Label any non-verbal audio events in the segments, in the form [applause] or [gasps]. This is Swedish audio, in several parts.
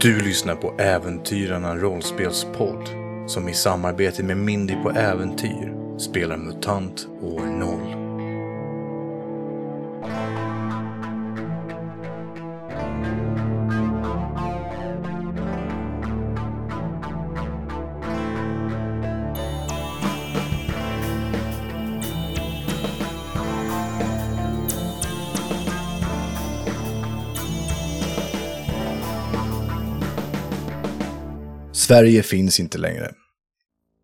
Du lyssnar på Äventyrarna rollspelspodd som i samarbete med Mindy på Äventyr spelar MUTANT år 0. Sverige finns inte längre.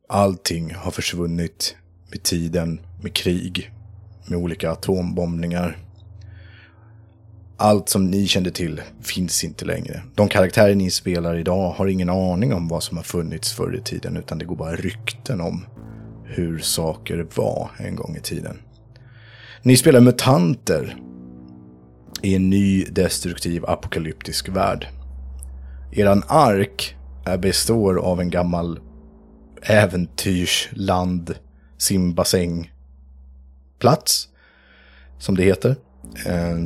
Allting har försvunnit med tiden, med krig, med olika atombombningar. Allt som ni kände till finns inte längre. De karaktärer ni spelar idag har ingen aning om vad som har funnits förr i tiden, utan det går bara rykten om hur saker var en gång i tiden. Ni spelar mutanter i en ny destruktiv apokalyptisk värld. Eran ark Eh, består av en gammal äventyrsland simbassängplats, som det heter. Eh,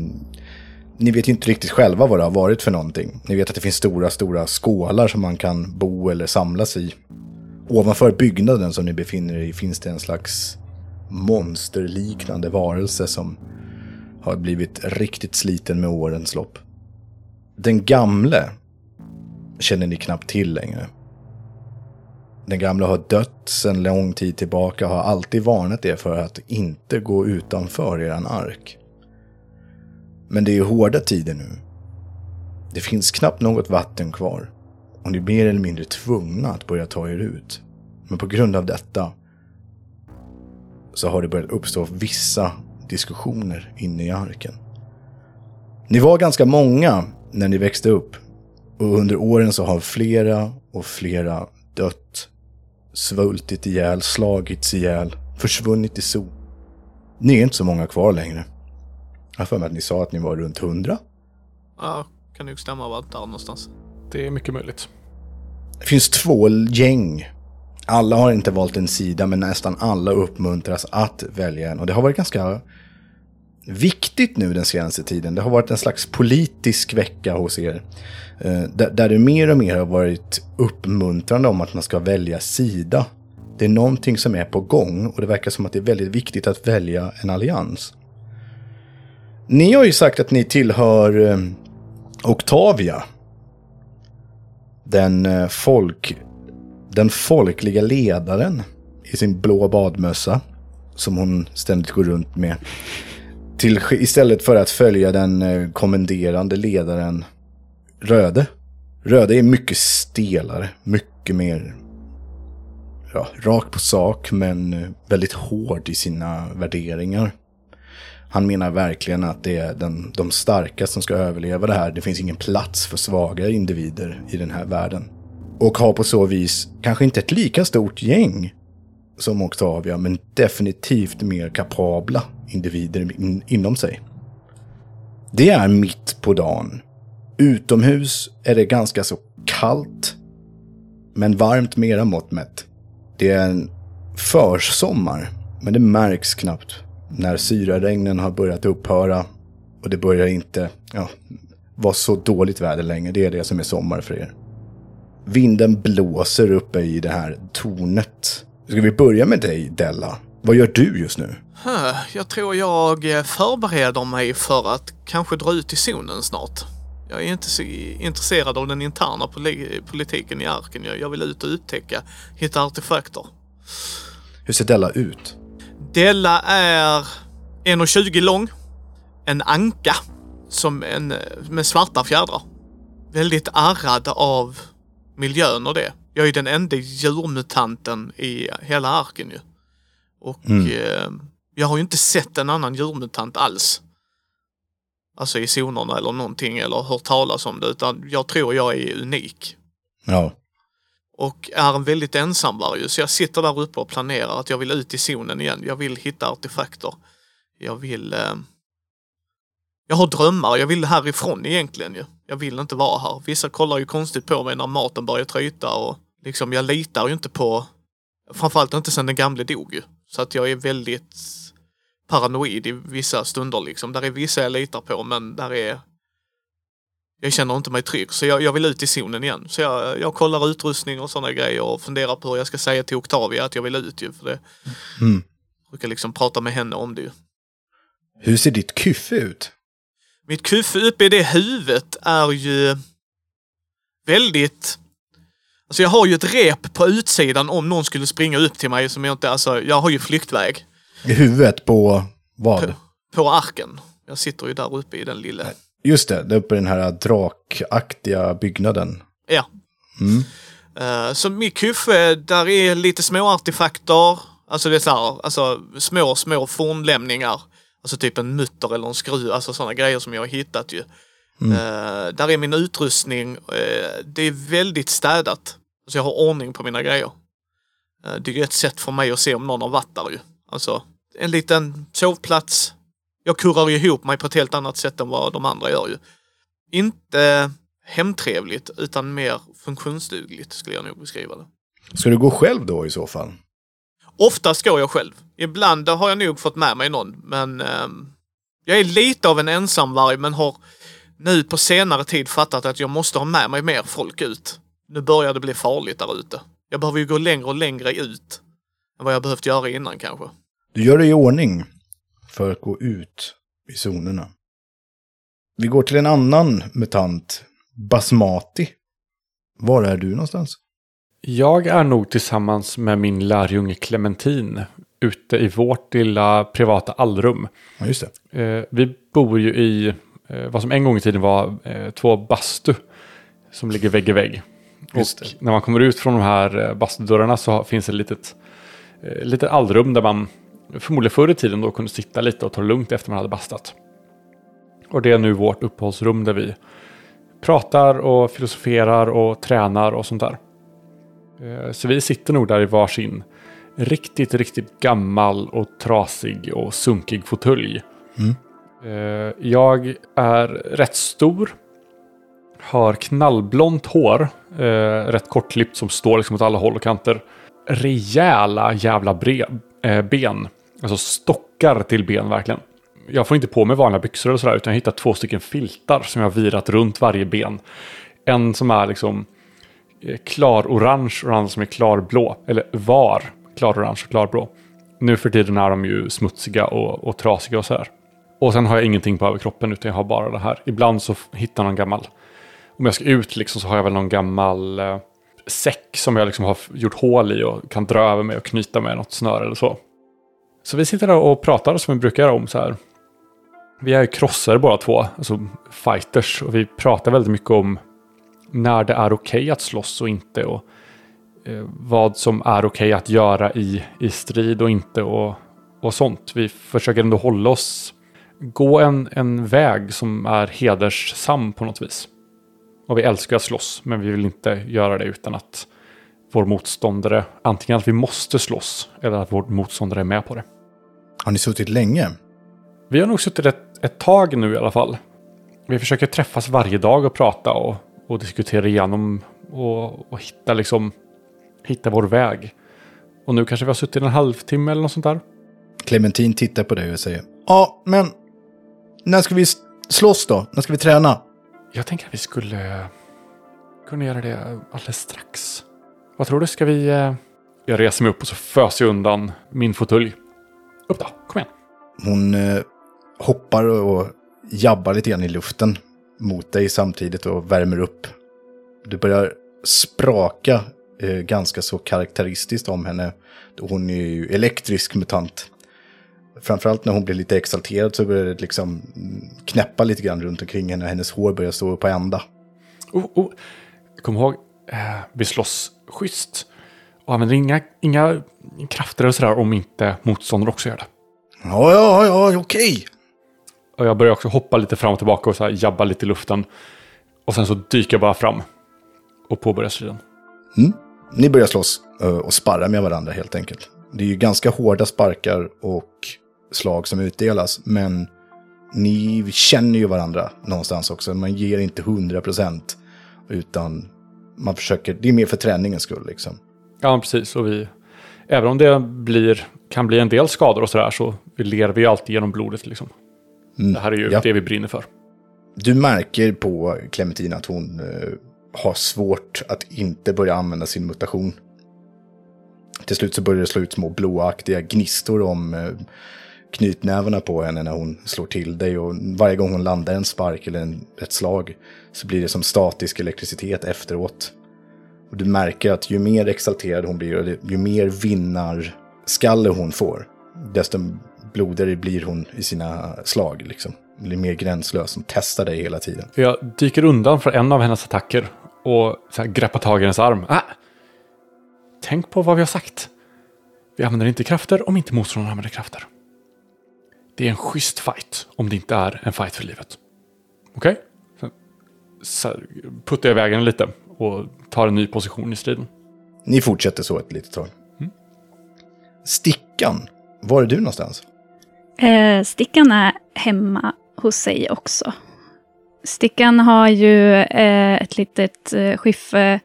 ni vet ju inte riktigt själva vad det har varit för någonting. Ni vet att det finns stora, stora skålar som man kan bo eller samlas i. Ovanför byggnaden som ni befinner er i finns det en slags monsterliknande varelse som har blivit riktigt sliten med årens lopp. Den gamle känner ni knappt till längre. Den gamla har dött sedan lång tid tillbaka och har alltid varnat er för att inte gå utanför eran ark. Men det är hårda tider nu. Det finns knappt något vatten kvar och ni är mer eller mindre tvungna att börja ta er ut. Men på grund av detta så har det börjat uppstå vissa diskussioner inne i arken. Ni var ganska många när ni växte upp och under åren så har flera och flera dött, svultit ihjäl, slagits ihjäl, försvunnit i sol. Ni är inte så många kvar längre. Jag har för mig att ni sa att ni var runt hundra. Ja, kan nog stämma vart där någonstans. Det är mycket möjligt. Det finns två gäng. Alla har inte valt en sida, men nästan alla uppmuntras att välja en. Och det har varit ganska viktigt nu den senaste tiden. Det har varit en slags politisk vecka hos er. Eh, där, det mer och mer har varit uppmuntrande om att man ska välja sida. Det är någonting som är på gång och det verkar som att det är väldigt viktigt att välja en allians. Ni har ju sagt att ni tillhör eh, Octavia. Den, eh, folk, den folkliga ledaren i sin blå badmössa. Som hon ständigt går runt med. Till, istället för att följa den eh, kommenderande ledaren Röde. Röde är mycket stelare, mycket mer ja, rak på sak men eh, väldigt hård i sina värderingar. Han menar verkligen att det är den, de starka som ska överleva det här. Det finns ingen plats för svaga individer i den här världen. Och har på så vis kanske inte ett lika stort gäng som Octavia, men definitivt mer kapabla individer in, inom sig. Det är mitt på dagen. Utomhus är det ganska så kallt, men varmt med era mått mätt. Det är en försommar, men det märks knappt när syraregnen har börjat upphöra och det börjar inte ja, vara så dåligt väder längre. Det är det som är sommar för er. Vinden blåser uppe i det här tornet. Ska vi börja med dig, Della? Vad gör du just nu? Jag tror jag eh, förbereder mig för att kanske dra ut i zonen snart. Jag är inte så intresserad av den interna poli- politiken i arken. Jag- vill ut och upptäcka, hitta artefakter. Hur ser Della ut? Della är 1,20 lång. En anka som en, eh, med svarta fjädrar. Väldigt ärrad av miljön och det. Jag är den enda djurmutanten i hela arken ju. Och eh, jag har ju inte sett en annan djurmutant alls. Alltså i zonerna eller någonting eller hört talas om det utan jag tror jag är unik. Ja. Och är en väldigt ensamvarg ju, så jag sitter där uppe och planerar att jag vill ut i zonen igen. Jag vill hitta artefakter. Jag vill... Eh, jag har drömmar, jag vill härifrån egentligen ju. Jag vill inte vara här. Vissa kollar ju konstigt på mig när maten börjar tryta och liksom jag litar ju inte på... Framförallt inte sen den gamle dog ju. Så att jag är väldigt paranoid i vissa stunder liksom. Där är vissa jag litar på men där är jag känner inte mig trygg så jag, jag vill ut i zonen igen. Så jag, jag kollar utrustning och sådana grejer och funderar på hur jag ska säga till Octavia att jag vill ut ju. För det. Mm. Jag brukar liksom prata med henne om det ju. Hur ser ditt kyffe ut? Mitt kuffe uppe i det huvudet är ju väldigt... Alltså jag har ju ett rep på utsidan om någon skulle springa upp till mig som jag inte... Alltså jag har ju flyktväg. I huvudet på vad? På, på arken. Jag sitter ju där uppe i den lilla... Just det, där uppe i den här drakaktiga byggnaden. Ja. Mm. Uh, så mitt kuffe, där är lite små artefakter. Alltså det är så här, alltså små, små fornlämningar. Alltså typ en mutter eller en skruv, alltså sådana grejer som jag har hittat ju. Mm. Uh, där är min utrustning. Uh, det är väldigt städat. Alltså jag har ordning på mina grejer. Det är ju ett sätt för mig att se om någon har varit där ju. Alltså en liten sovplats. Jag kurrar ihop mig på ett helt annat sätt än vad de andra gör ju. Inte hemtrevligt utan mer funktionsdugligt skulle jag nog beskriva det. Ska du gå själv då i så fall? Oftast går jag själv. Ibland har jag nog fått med mig någon, men eh, jag är lite av en ensamvarg men har nu på senare tid fattat att jag måste ha med mig mer folk ut. Nu börjar det bli farligt där ute. Jag behöver ju gå längre och längre ut än vad jag behövt göra innan kanske. Du gör dig i ordning för att gå ut i zonerna. Vi går till en annan mutant, Basmati. Var är du någonstans? Jag är nog tillsammans med min lärjunge Clementin ute i vårt lilla privata allrum. Ja, just det. Eh, vi bor ju i eh, vad som en gång i tiden var eh, två bastu som ligger vägg i vägg. Just och när man kommer ut från de här bastudörrarna så finns det ett litet, litet allrum där man förmodligen förr i tiden då kunde sitta lite och ta det lugnt efter man hade bastat. Och det är nu vårt uppehållsrum där vi pratar och filosoferar och tränar och sånt där. Eh, så vi sitter nog där i varsin riktigt, riktigt gammal och trasig och sunkig fåtölj. Mm. Eh, jag är rätt stor. Har knallblont hår. Eh, rätt kortklippt som står liksom åt alla håll och kanter. Rejäla jävla eh, ben. Alltså stockar till ben verkligen. Jag får inte på mig vanliga byxor eller sådär utan jag hittar två stycken filtar som jag har virat runt varje ben. En som är liksom eh, klarorange klar-orange och andra som är klarblå. Eller var klar-orange och klarblå. Nu för tiden är de ju smutsiga och, och trasiga och så här. Och sen har jag ingenting på överkroppen utan jag har bara det här. Ibland så hittar jag någon gammal. Om jag ska ut liksom så har jag väl någon gammal eh, säck som jag liksom har gjort hål i och kan dra över mig och knyta med något snöre eller så. Så vi sitter där och pratar som vi brukar göra om så här. Vi är ju krossare båda två, alltså fighters. Och vi pratar väldigt mycket om när det är okej okay att slåss och inte. Och eh, vad som är okej okay att göra i, i strid och inte och, och sånt. Vi försöker ändå hålla oss, gå en, en väg som är hedersam på något vis. Och vi älskar att slåss, men vi vill inte göra det utan att vår motståndare, antingen att vi måste slåss eller att vår motståndare är med på det. Har ni suttit länge? Vi har nog suttit ett, ett tag nu i alla fall. Vi försöker träffas varje dag och prata och och diskutera igenom och, och hitta liksom hitta vår väg. Och nu kanske vi har suttit en halvtimme eller något sånt där. Clementin tittar på dig och säger Ja, men när ska vi slåss då? När ska vi träna? Jag tänker att vi skulle kunna göra det alldeles strax. Vad tror du? Ska vi... Eh, jag reser mig upp och så föser jag undan min fåtölj. Upp då, kom igen. Hon eh, hoppar och jabbar lite grann i luften mot dig samtidigt och värmer upp. Du börjar spraka eh, ganska så karaktäristiskt om henne. Hon är ju elektrisk mutant. Framförallt när hon blir lite exalterad så börjar det liksom knäppa lite grann runt omkring henne. Hennes hår börjar stå på ända. Oh, oh. Kom ihåg, eh, vi slåss schysst. Och använder inga, inga krafter eller sådär om inte motståndare också gör det. Ja, ja, ja, okej. Och jag börjar också hoppa lite fram och tillbaka och så här jabba lite i luften. Och sen så dyker jag bara fram. Och påbörjar striden. Mm. Ni börjar slåss eh, och sparra med varandra helt enkelt. Det är ju ganska hårda sparkar och slag som utdelas. Men ni känner ju varandra någonstans också. Man ger inte hundra procent. Utan man försöker, det är mer för träningens skull liksom. Ja, precis. Och vi, även om det blir, kan bli en del skador och sådär så ler vi ju alltid genom blodet liksom. Mm. Det här är ju ja. det vi brinner för. Du märker på Clementina att hon eh, har svårt att inte börja använda sin mutation. Till slut så börjar det slå ut små blåaktiga gnistor om eh, knytnävarna på henne när hon slår till dig. Och varje gång hon landar en spark eller en, ett slag så blir det som statisk elektricitet efteråt. Och du märker att ju mer exalterad hon blir och ju mer vinnarskalle hon får, desto blodigare blir hon i sina slag. Liksom. Blir mer gränslös, hon testar dig hela tiden. Jag dyker undan för en av hennes attacker och så här, greppar tag i hennes arm. Ah! Tänk på vad vi har sagt. Vi använder inte krafter om inte motståndaren använder krafter. Det är en schysst fight om det inte är en fight för livet. Okej? Okay? Så puttar jag iväg henne lite och tar en ny position i striden. Ni fortsätter så ett litet tag. Mm. Stickan, var är du någonstans? Eh, stickan är hemma hos sig också. Stickan har ju eh, ett litet eh, skiffe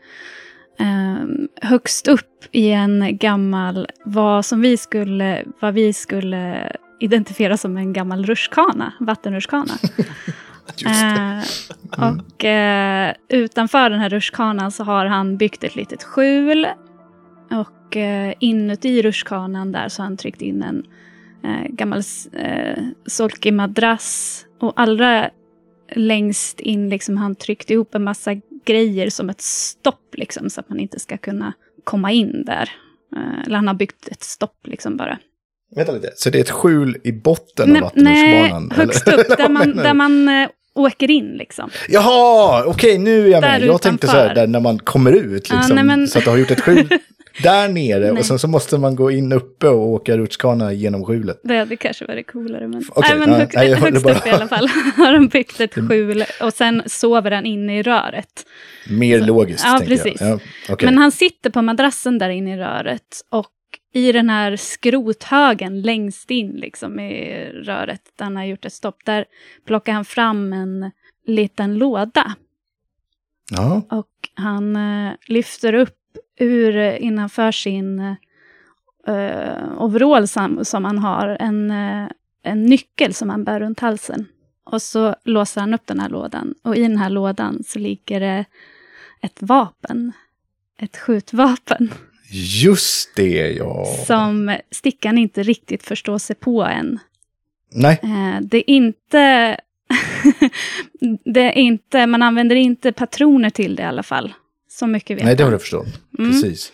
eh, högst upp i en gammal, vad som vi skulle, vad vi skulle identifiera som en gammal rutschkana, vattenrutschkana. [laughs] eh, och eh, utanför den här rutschkanan så har han byggt ett litet skjul. Och eh, inuti rutschkanan där så har han tryckt in en eh, gammal eh, solkig madrass. Och allra längst in liksom han tryckt ihop en massa grejer som ett stopp liksom så att man inte ska kunna komma in där. Eh, eller han har byggt ett stopp liksom bara. Vänta lite, så det är ett skjul i botten av vattenrutschbanan? Nej, högst upp där [laughs] man, där man eh, åker in liksom. Jaha, okej okay, nu är jag med. Jag tänkte så här, där när man kommer ut liksom. Ja, nej. Så att du har gjort ett skjul [laughs] där nere och sen så måste man gå in uppe och åka rutschkana genom skjulet. Det hade kanske varit coolare. Men, okay, nej, men hög, nej, [laughs] högst bara... upp i alla fall har de byggt ett skjul och sen sover han inne i röret. Mer så, logiskt, Ja, precis. Ja, okay. Men han sitter på madrassen där inne i röret och i den här skrothögen längst in liksom i röret, där han har gjort ett stopp, där plockar han fram en liten låda. Ja. Och han uh, lyfter upp ur innanför sin uh, overall som, som han har en, uh, en nyckel som han bär runt halsen. Och så låser han upp den här lådan. Och i den här lådan så ligger det ett vapen. Ett skjutvapen. Just det, ja. Som stickan inte riktigt förstår sig på än. Nej. Eh, det är inte... [laughs] det är inte, man använder inte patroner till det i alla fall. Så mycket vet Nej, det har jag förstått. Mm. Precis.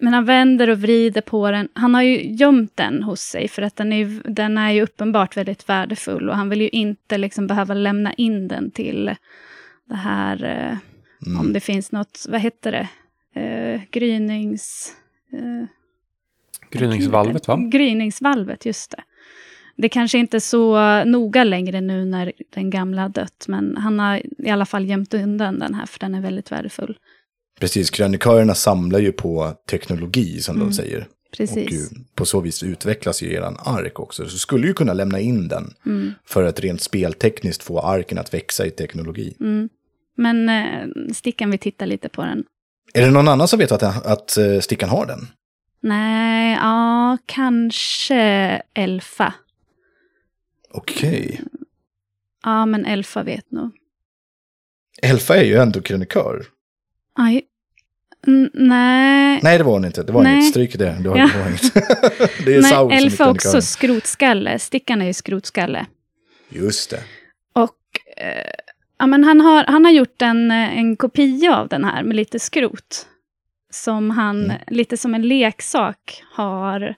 Men han vänder och vrider på den. Han har ju gömt den hos sig för att den är, den är ju uppenbart väldigt värdefull och han vill ju inte liksom behöva lämna in den till det här, eh, mm. om det finns något, vad heter det, eh, grynings... Eh, Gryningsvalvet va? Gryningsvalvet, just det. Det kanske inte är så noga längre nu när den gamla dött, men han har i alla fall gömt undan den här, för den är väldigt värdefull. Precis, krönikörerna samlar ju på teknologi, som mm. de säger. Precis. Och på så vis utvecklas ju eran ark också. Så skulle ju kunna lämna in den mm. för att rent speltekniskt få arken att växa i teknologi. Mm. Men eh, Stickan vill titta lite på den är det någon annan som vet att, att uh, Stickan har den? Nej, ja, kanske Elfa. Okej. Okay. Ja, men Elfa vet nog. Elfa är ju ändå krönikör. Aj. nej. Nej, det var hon inte. Det var nej. inget. Stryk det. Det var, ja. det var inget. [laughs] det är nej, Saul Elfa är också skrotskalle. Stickan är ju skrotskalle. Just det. Och eh, Ja, men han, har, han har gjort en, en kopia av den här med lite skrot. Som han, mm. lite som en leksak, har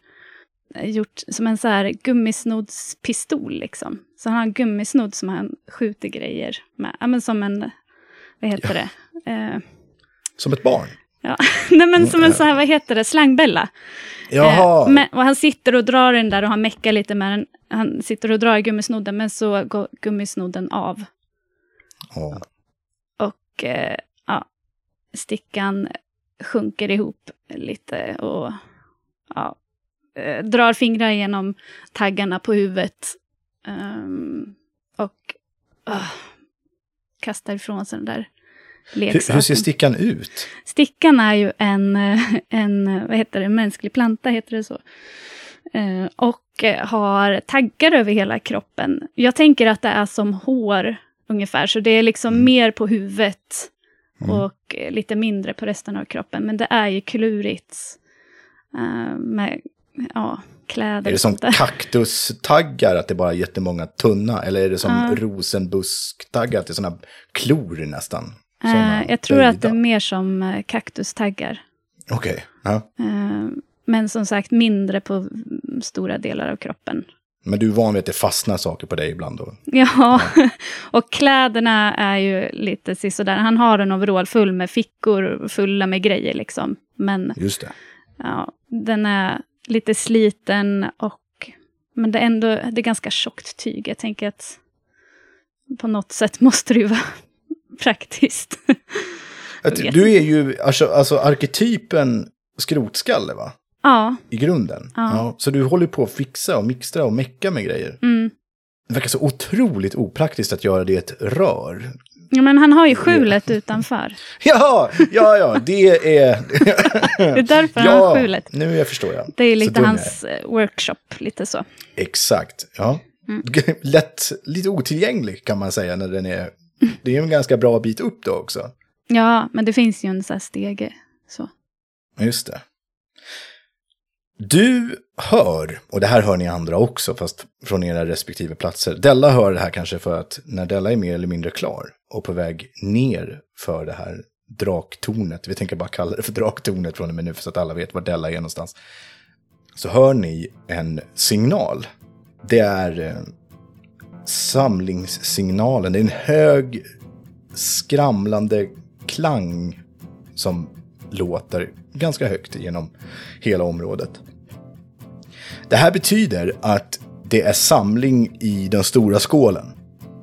gjort som en så här gummisnoddspistol. Liksom. Så han har en gummisnodd som han skjuter grejer med. Ja, men som en, vad heter ja. det? Eh, som ett barn? Ja, [laughs] nej men som en så här, vad heter det, slangbella. Jaha. Eh, men, och han sitter och drar den där och han meckar lite med den. Han sitter och drar i gummisnodden, men så går gummisnodden av. Och eh, ja, stickan sjunker ihop lite och ja, eh, drar fingrar genom taggarna på huvudet. Um, och uh, kastar ifrån sig den där leksaken. Hur, hur, ser stickan ut? Stickan är ju en, en vad heter det, mänsklig planta, heter det så. Uh, och har taggar över hela kroppen. Jag tänker att det är som hår ungefär. Så det är liksom Mm. mer på huvudet Mm. och eh, lite mindre på resten av kroppen. Men det är ju klurigt eh, med ja, kläder Är det som kaktustaggar, att det bara är jättemånga tunna? Eller är det som Ja. rosenbusktaggar, att det är sådana klor nästan? Såna jag tror att det är böjda. mer som kaktustaggar. Okej, ja. Eh, men som sagt mindre på mm, stora delar av kroppen. Men du är van vid att det fastnar saker på dig ibland då? Ja, [laughs] och kläderna är ju lite sisådär. Han har en overall full med fickor fulla med grejer liksom. Men Just det. ja, den är lite sliten och... Men det är ändå det är ganska tjockt tyg. Jag tänker att på något sätt måste det ju vara [laughs] praktiskt. Du är ju alltså, alltså arketypen skrotskalle va? Ja, I grunden. Ja. Så du håller på att fixa och mixtra och mecka med grejer. mm. Det verkar så otroligt opraktiskt att göra det i ett rör. ja, men han har ju skjulet utanför. [laughs] Ja, ja, ja, det är... [laughs] Det är därför han ja, har skjulet. nu jag förstår jag. Det är lite hans eh, workshop, lite så. Exakt, ja. Mm. [laughs] Lätt, lite otillgänglig kan man säga när den är... Det är en ganska bra bit upp då också. Ja, men det finns ju en sån här stege. Så. Just det. Du hör, och det här hör ni andra också, fast från era respektive platser. Della hör det här kanske för att när Della är mer eller mindre klar och på väg ner för det här draktornet, vi tänker bara kalla det för draktornet från och med nu så att alla vet var Della är någonstans, så hör ni en signal. Det är eh, samlingssignalen, det är en hög skramlande klang som låter ganska högt genom hela området. Det här betyder att det är samling i den stora skålen.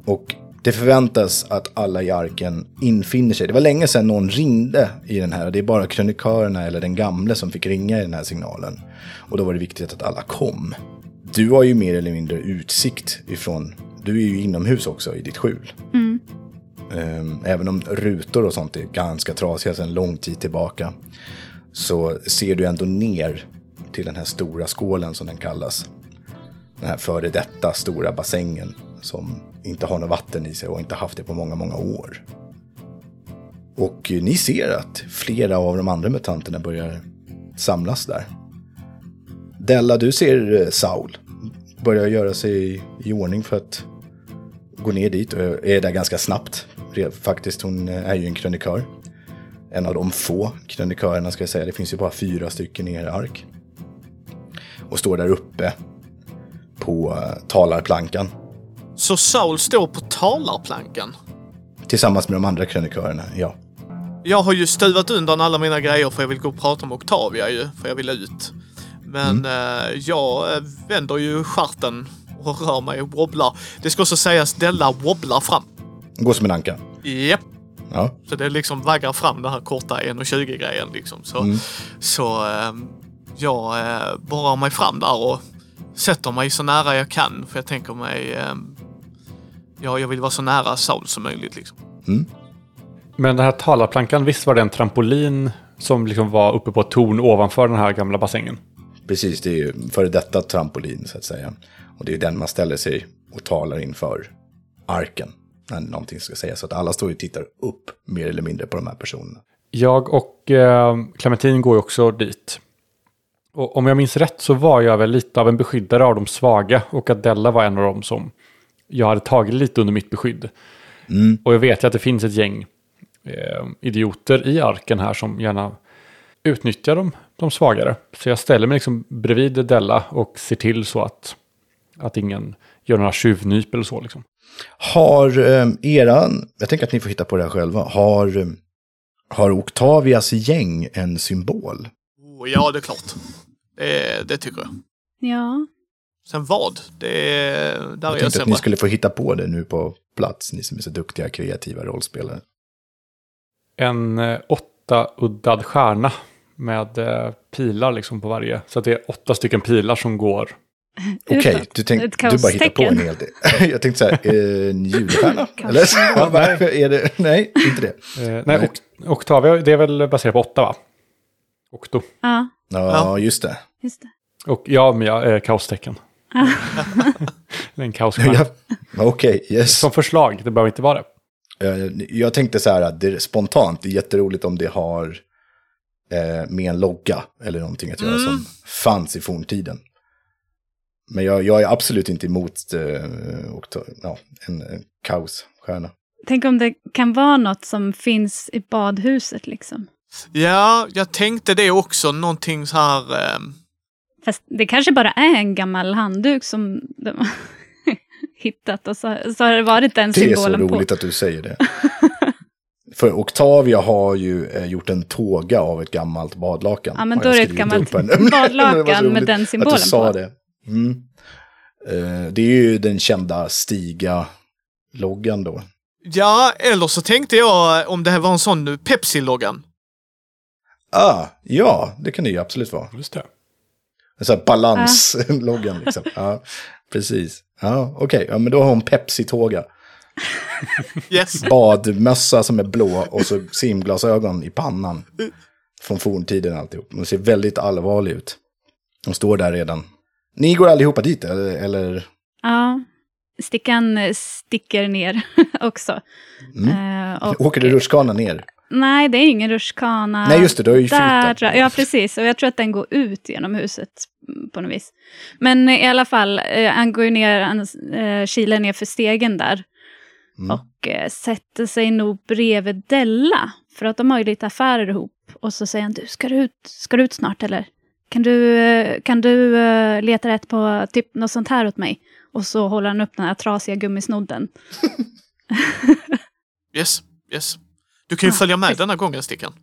Och det förväntas att alla i arken infinner sig. Det var länge sedan någon ringde i den här. Det är bara krönikörerna eller den gamle som fick ringa i den här signalen. Och då var det viktigt att alla kom. Du har ju mer eller mindre utsikt ifrån... Du är ju inomhus också i ditt skjul. Mm. Ehm, Även om rutor och sånt är ganska trasiga sedan lång tid tillbaka. Så ser du ändå ner till den här stora skålen som den kallas. Den här före detta stora bassängen som inte har något vatten i sig och inte haft det på många, många år. Och ni ser att flera av de andra mutanterna börjar samlas där. Della, du ser eh, Saul Börjar göra sig i ordning för att gå ner dit och är där ganska snabbt. Faktiskt, hon eh, är ju en krönikör. En av de få krönikörerna ska jag säga. Det finns ju bara fyra stycken i er ark. Och står där uppe på eh, talarplankan. Så Saul står på talarplankan. Tillsammans med de andra krönikörerna, ja. Jag har ju stuvat undan alla mina grejer för jag vill gå och prata med Octavia ju, för jag vill ut. Men eh, jag eh, vänder ju stjärten och rör mig och wobblar. Det ska också sägas, Della wobblar fram. Gå som en anka. Japp. Ja. Så det liksom vaggar fram den här korta 1,20 grejen liksom. Så, Mm. så eh, jag eh, borrar mig fram där och sätter mig så nära jag kan. För jag tänker mig, eh, ja, jag vill vara så nära Saul som möjligt liksom. Men den här talarplankan, visst var det en trampolin som liksom var uppe på ett torn ovanför den här gamla bassängen? Precis, det är ju före detta trampolin så att säga. Och det är den man ställer sig och talar inför arken. När någonting ska sägas. Så att alla står ju och tittar upp mer eller mindre på de här personerna. Jag och eh, Clementine går ju också dit. Och om jag minns rätt så var jag väl lite av en beskyddare av de svaga och att Della var en av dem som jag hade tagit lite under mitt beskydd. Och jag vet ju att det finns ett gäng eh, idioter i arken här som gärna utnyttjar de, de svagare. Så jag ställer mig liksom bredvid Della och ser till så att, att ingen gör några tjuvnyp eller så. Liksom. Har eh, eran, jag tänker att ni får hitta på det här själva, har, eh, har Octavias gäng en symbol? Oh, ja, det är klart. Det, det tycker jag. Ja. Sen vad? Det är, där är Jag jag tänkte att sämre. ni skulle få hitta på det nu på plats, ni som är så duktiga kreativa rollspelare. En eh, åtta-uddad stjärna med eh, pilar liksom på varje. Så att det är åtta stycken pilar som går. Okej, Utåt. du, tänk, du bara hittar på en hel del. [laughs] jag tänkte så här, eh, en julstjärna? [laughs] Eller? [laughs] Ja, nej. är det, nej, inte det. Eh, nej, Nej. Octavia, det är väl baserat på åtta va? Octo. Ja, Ja, just det. just det. Och ja, men ja, [laughs] eh, kaostecken. En kaosstjärna. Ja, Okej, yes. Som förslag, det behöver inte vara det. Eh, Jag tänkte så här, att det är spontant, det är jätteroligt om det har eh, med en logga eller någonting att göra Mm. som fanns i forntiden. Men jag, jag är absolut inte emot eh, och ta, ja, en, en kaosstjärna. Tänk om det kan vara något som finns i badhuset liksom. Ja, jag tänkte det också. Någonting så här... ehm, Fast det kanske bara är en gammal handduk som de har [laughs] hittat och så, så har det varit den Det är så symbolen på. roligt att du säger det. För Octavia har ju eh, gjort en tåga av ett gammalt badlakan. Ja, men då är det ett gammalt [laughs] badlakan med roligt den Att symbolen du sa på. det. Mm. Eh, det är ju den kända Stiga-loggan då. Ja, eller så tänkte jag om det här var en sån Pepsi-loggan. Ah, ja, det kan det ju absolut vara. Just det. En sån här balans-loggan liksom. Ja, precis. Ja, okej. Ja, men då har hon Pepsi-tåga. Yes. Badmössa som är blå och så simglasögon i pannan. Från forntiden alltihop. Hon ser väldigt allvarlig ut. Hon står där redan. Ni går allihopa dit, eller? Ja, stickan sticker ner [laughs] också. Mm. Eh, och, Åker det rutschkana ner? Nej, det är ingen rutschkana. Nej, just det, du har ju Där, Ja, precis. Och jag tror att den går ut genom huset på något vis. Men i alla fall, eh, han går ju ner, han eh, kilar ner för stegen där. Mm. Och eh, sätter sig nog bredvid Della. För att de har ju lite affärer ihop. Och så säger han, du, ska du ut, ska du ut snart eller? Kan du, eh, kan du eh, leta rätt på typ något sånt här åt mig? Och så håller han upp den här trasiga gummisnodden. [laughs] Yes. Yes. Du kan ju Ah, följa med denna gången, Stickan.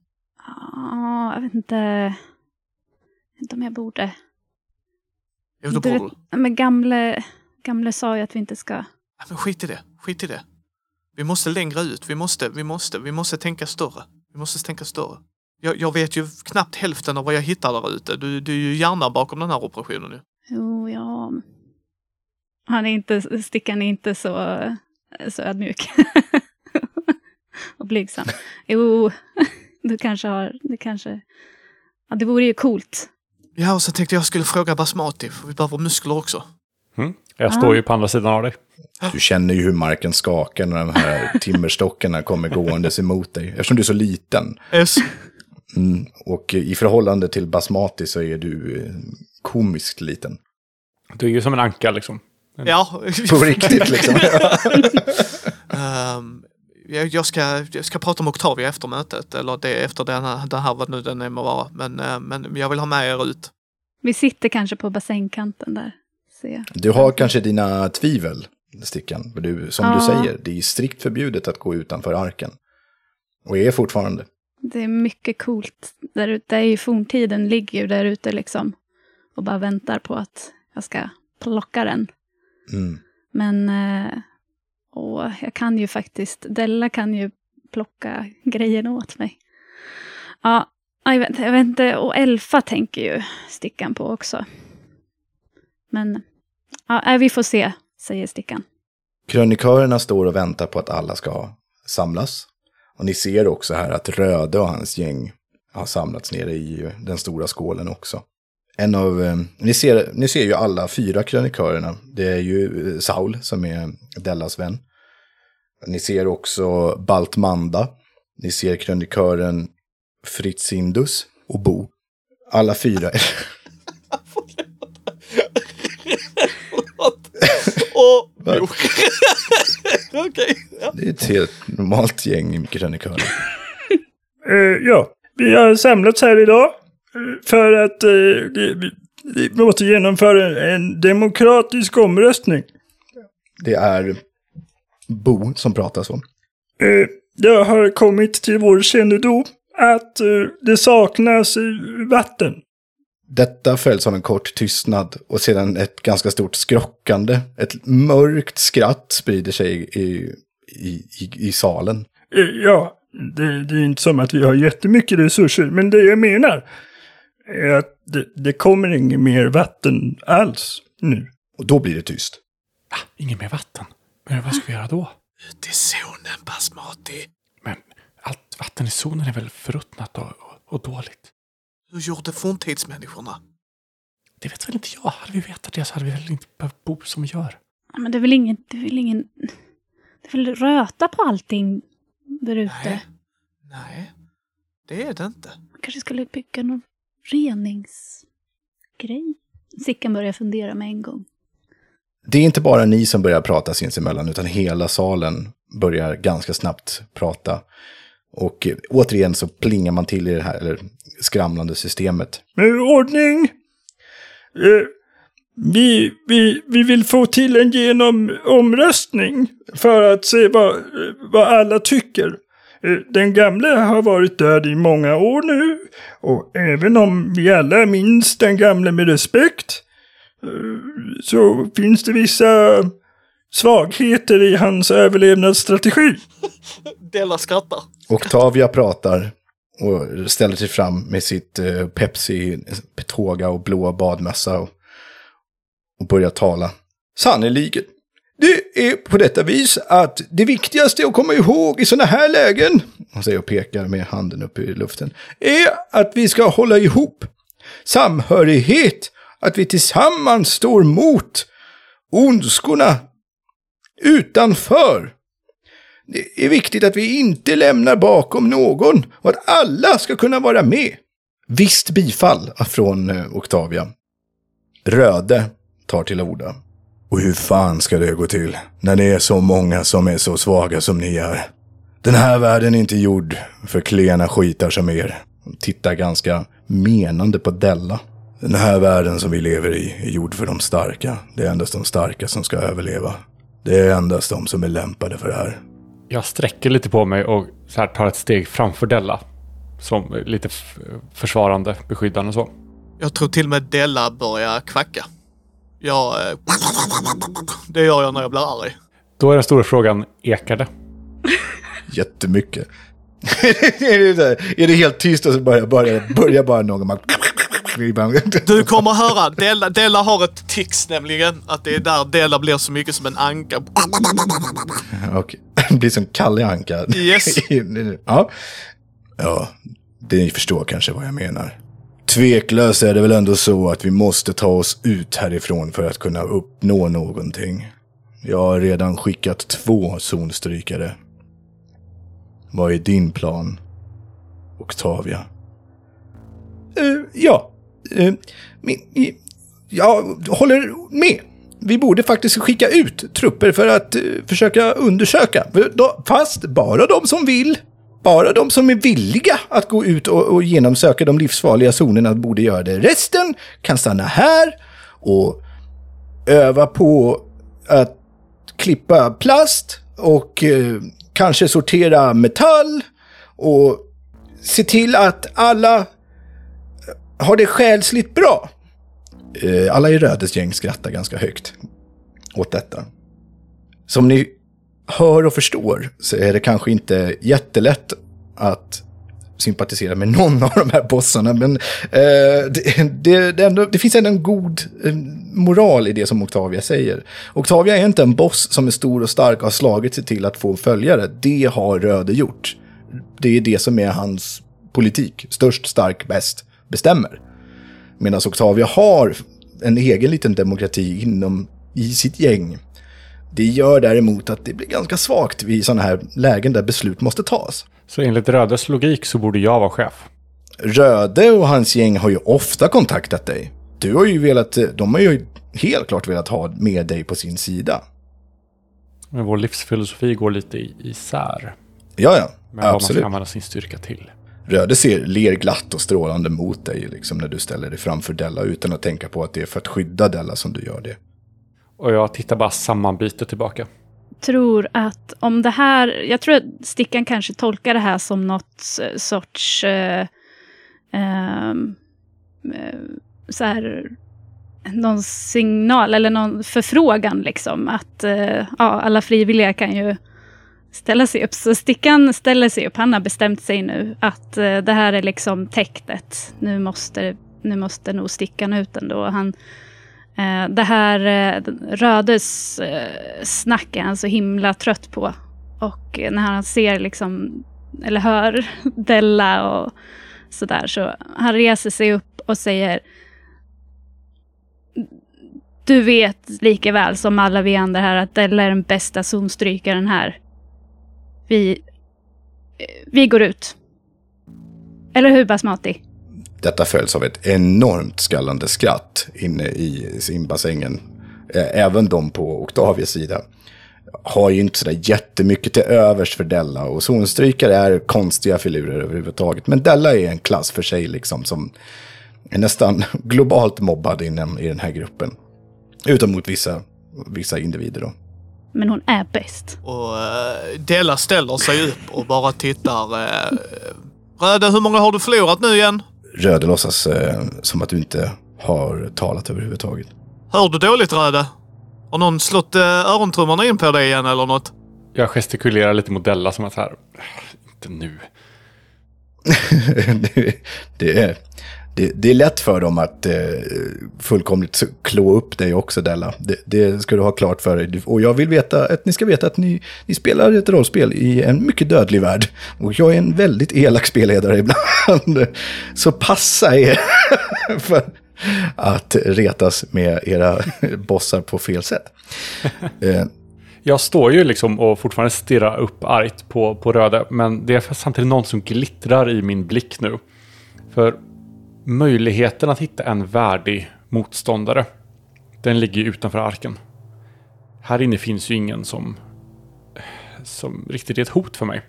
Ja, jag vet inte. Jag vet inte om jag borde. Jo, då borde du. Men gamle, gamle sa ju att vi inte ska... Nej, men skit i det. Skit i det. Vi måste längre ut. Vi måste, vi måste, vi måste tänka större. Vi måste tänka större. Jag, jag vet ju knappt hälften av vad jag hittar där ute. Du, du är ju hjärnan bakom den här operationen nu. Jo, ja. Han är inte, stickan är inte så, så ödmjuk. [laughs] [laughs] och blygsam. Jo, [laughs] du kanske har, du kanske... Ja, det vore ju coolt. Ja, och så tänkte jag skulle fråga Basmati, för vi behöver muskler också. Mm. Jag Ah. står ju på andra sidan av dig. [gasps] Du känner ju hur marken skakar när de här [laughs] timmerstockarna kommer gåendes emot dig. Eftersom du är så liten. Yes. Mm. Och i förhållande till Basmati så är du eh, komiskt liten. Du är ju som en anka liksom. Ja. På riktigt liksom. Ehm, jag, ska, jag ska prata med Octavia efter mötet, eller det efter den här, det här vad nu den är må vara. Men, eh, men jag vill ha med er ut. Vi sitter kanske på bassängkanten där. Ser jag. Du har kanske dina tvivel, Stickan. För du, som du Ja. säger, det är strikt förbjudet att gå utanför arken. Och är fortfarande. Det är mycket coolt där ute. Det är ju forntiden ligger ju där ute liksom. Och bara väntar på att jag ska plocka den. Mm. Men eh, och jag kan ju faktiskt, Della kan ju plocka grejerna åt mig. Ja, jag vet, jag vet inte, och Elfa tänker ju Stickan på också. Men ja, äh, vi får se, säger Stickan. Krönikörerna står och väntar på att alla ska samlas. Och ni ser också här att Röde och hans gäng har samlats nere i den stora skålen också. En av, eh, ni, ser, ni ser ju alla fyra krönikörerna. Det är ju eh, Saul som är Dellas vän. Ni ser också Baltmanda. Ni ser krönikören Fritzindus och Bo. Alla fyra. [laughs] Och... Jo. [laughs] Okej. ja. Det är ett helt normalt gäng krönikörer. [laughs] Eh, ja, vi har samlats här idag eh, för att det- vi, vi måste genomföra en demokratisk omröstning. Det är Bo som pratar så. Eh, det har kommit till vår kännedom att eh, det saknas eh, vatten. Detta följs av en kort tystnad och sedan ett ganska stort skrockande. Ett mörkt skratt sprider sig i, i, i, i salen. Eh, ja, det, det är inte som att vi har jättemycket resurser, men det jag menar är att det, det kommer inget mer vatten alls nu. Och då blir det tyst. Ah, inget mer vatten. Men vad ska vi göra då? Ut i zonen, Basmati. Men allt vatten i zonen är väl förruttnat och, och, och dåligt? Hur gjorde forntidsmänniskorna? Det vet väl inte jag. Hade vi vetat det så hade vi väl inte behövt bo som vi gör. Men det är väl ingen... Det är väl ingen... Det är väl röta på allting där ute. Nej. Nej, det är det inte. Man kanske skulle bygga någon reningsgrej. Sickan börjar fundera med en gång. Det är inte bara ni som börjar prata sinsemellan, utan hela salen börjar ganska snabbt prata. Och återigen så plingar man till i det här eller, skramlande systemet. Med ordning! Eh, vi, vi, vi vill få till en genom omröstning för att se vad, vad alla tycker. Eh, Den gamle har varit död i många år nu och även om vi alla minns den gamle med respekt så finns det vissa svagheter i hans överlevnadsstrategi. [laughs] Della skrattar. Octavia pratar och ställer sig fram med sitt eh, Pepsi, tåga och blåa badmössa och, och börjar tala. Sannerligen. Det är på detta vis att det viktigaste att komma ihåg i sådana här lägen, han säger och pekar med handen upp i luften, är att vi ska hålla ihop. Samhörighet, att vi tillsammans står mot ondskorna utanför. Det är viktigt att vi inte lämnar bakom någon och att alla ska kunna vara med. Visst bifall från eh, Octavia. Röde tar till orda. Och hur fan ska det gå till när det är så många som är så svaga som ni är? Den här världen är inte gjord för klena skitar som er. Hon tittar ganska menande på Della. Den här världen som vi lever i är gjord för de starka. Det är endast de starka som ska överleva. Det är endast de som är lämpade för det här. Jag sträcker lite på mig och så här tar ett steg framför Della. Som lite försvarande, beskyddande så. Jag tror till och med Della börjar kvacka. Jag... eh, Det gör jag när jag blir arg. Då är den stora frågan, ekar det? Jättemycket. [laughs] är, det där, är det helt tyst och så börjar, börjar, börjar bara någon bara... Du kommer höra, Della, Della har ett tics nämligen. Att det är där Della blir så mycket som en anka. Okej. Det blir som Kalle Anka. Yes. [laughs] ja. ja, det förstår kanske vad jag menar. Tveklöst är det väl ändå så att vi måste ta oss ut härifrån för att kunna uppnå någonting. Jag har redan skickat två zonstrykare. Vad är din plan, Octavia? Eh, ja, uh, Eh, jag håller med. Vi borde faktiskt skicka ut trupper för att eh, försöka undersöka. Fast bara de som vill. Bara de som är villiga att gå ut och, och genomsöka de livsfarliga zonerna borde göra det. Resten kan stanna här och öva på att klippa plast och eh, kanske sortera metall och se till att alla har det själsligt bra. Eh, alla i Rödes gäng skrattar ganska högt åt detta. Som ni hör och förstår så är det kanske inte jättelätt att sympatisera med någon av de här bossarna. Men eh, det, det, det, ändå, det finns ändå en god moral i det som Octavia säger. Octavia är inte en boss som är stor och stark och har slagit sig till att få följare. Det har Röde gjort. Det är det som är hans politik. Störst, stark, bäst, bestämmer. Medan Octavia har en egen liten demokrati inom, i sitt gäng. Det gör däremot att det blir ganska svagt vid sådana här lägen där beslut måste tas. Så enligt Rödes logik så borde jag vara chef. Röde och hans gäng har ju ofta kontaktat dig. Du har ju velat, de har ju helt klart velat ha med dig på sin sida. Men vår livsfilosofi går lite isär. Ja, ja, Med vad man ska använda sin styrka till. Röde ser, ler glatt och strålande mot dig liksom, när du ställer dig framför Della utan att tänka på att det är för att skydda Della som du gör det. Och jag tittar bara sammanbitet tillbaka. tror att om det här, jag tror att Stickan kanske tolkar det här som något sorts eh, ehm, eh, så här, någon signal eller någon förfrågan liksom att eh, ja, alla frivilliga kan ju ställa sig upp. Så Stickan ställer sig upp, han har bestämt sig nu att eh, det här är liksom täktet. Nu måste, nu måste nog Stickan ut ändå. Han, eh, det här eh, Rödes snack är han så himla trött på. Och när han ser liksom, eller hör [laughs] Della och sådär, så han reser sig upp och säger Du vet lika väl som alla vi andra här att Della är den bästa zonstrykaren här. Vi... Vi går ut. Eller hur Basmati? Detta följs av ett enormt skallande skratt inne i simbassängen. Även de på Octavias sida har ju inte sådär jättemycket till övers för Della. Och zonstrykare är konstiga filurer överhuvudtaget. Men Della är en klass för sig liksom som är nästan globalt mobbad inom i den här gruppen. Utom mot vissa, vissa individer då. Men hon är bäst. Och uh, Della ställer sig upp och bara tittar. Uh, Röde, hur många har du förlorat nu igen? Röde låtsas eh, som att du inte har talat överhuvudtaget. Hör du dåligt Röde? Har någon slått uh, örontrummorna in på dig igen eller något? Jag gestikulerar lite mot Della som att här, inte nu. det, [laughs] det, är, det, det är lätt för dem att eh, fullkomligt klå upp dig också, Della. Det, det ska du ha klart för dig. Och jag vill veta att ni ska veta att ni, ni spelar ett rollspel i en mycket dödlig värld. Och jag är en väldigt elak spelledare ibland. [laughs] Så passa er [laughs] för att retas med era [laughs] bossar på fel sätt. Eh, Jag står ju liksom och fortfarande stirrar upp argt på, på Röde, men det är samtidigt någon som glittrar i min blick nu. För möjligheten att hitta en värdig motståndare, den ligger ju utanför arken. Här inne finns ju ingen som, som riktigt är ett hot för mig.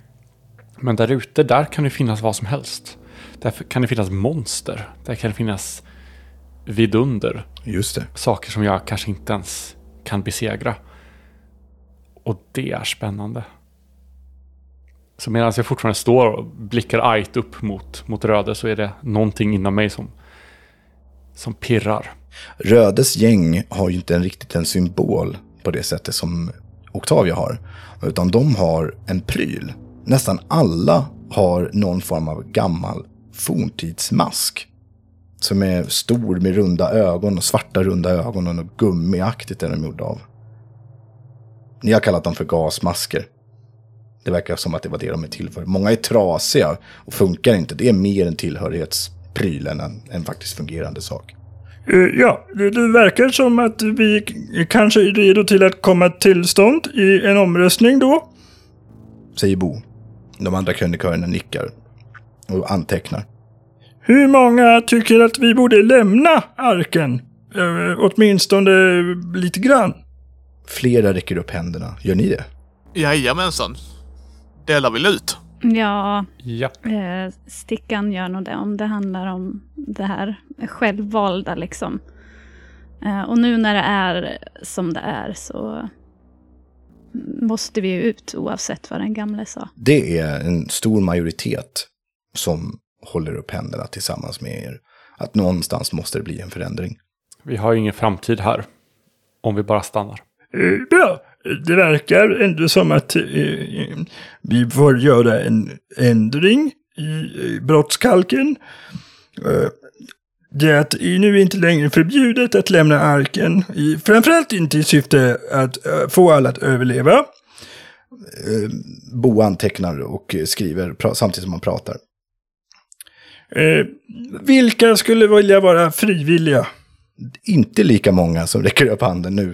Men där ute, där kan det finnas vad som helst. Där kan det finnas monster. Där kan det finnas vidunder. just det. Saker som jag kanske inte ens kan besegra. Och det är spännande. Så medan jag fortfarande står och blickar argt upp mot, mot Röde så är det någonting inom mig som, som pirrar. Rödes gäng har ju inte en, riktigt en symbol på det sättet som Octavia har. Utan de har en pryl. Nästan alla har någon form av gammal forntidsmask. Som är stor med runda ögon och svarta runda ögon och något gummiaktigt är de gjorda av. Ni har kallat dem för gasmasker. Det verkar som att det var det de är till för. Många är trasiga och funkar inte. Det är mer en tillhörighetspryl än en, en faktiskt fungerande sak. Eh, Ja, det, verkar som att vi kanske är redo till att komma till stånd i en omröstning då. säger Bo. De andra krönikörerna nickar och antecknar. Hur många tycker att vi borde lämna arken? Eh, åtminstone lite grann. Flera räcker upp händerna. Gör ni det? Jajamensan. Della vill ut. Ja, Ja, eh, Stickan gör nog det om det handlar om det här självvalda liksom. Eh, och nu när det är som det är så måste vi ju ut oavsett vad den gamle sa. Det är en stor majoritet som håller upp händerna tillsammans med er. Att någonstans måste det bli en förändring. vi har ju ingen framtid här. Om vi bara stannar. Eh, Bra. Det verkar ändå som att eh, vi får göra en ändring i eh, brottskalken. Eh, det är att nu inte längre förbjudet att lämna arken. I, framförallt inte i syfte att eh, få alla att överleva. Bo antecknar och skriver samtidigt som han pratar. Eh, vilka skulle vilja vara frivilliga? Inte lika många som räcker upp handen nu.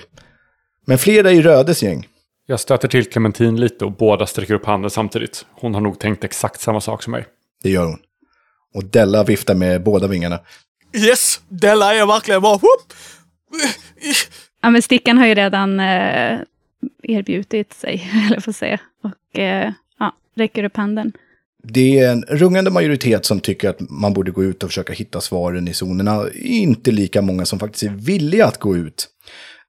Men flera i Rödes gäng. Jag stöter till Clementine lite och båda sträcker upp handen samtidigt. Hon har nog tänkt exakt samma sak som mig. Det gör hon. Och Della viftar med båda vingarna. Yes! Della är verkligen bara... Whoop! Ja, men Stickan har ju redan eh, erbjudit sig, [laughs] eller får säga. Och eh, ja, räcker upp handen. Det är en rungande majoritet som tycker att man borde gå ut och försöka hitta svaren i zonerna. Inte lika många som faktiskt är villiga att gå ut.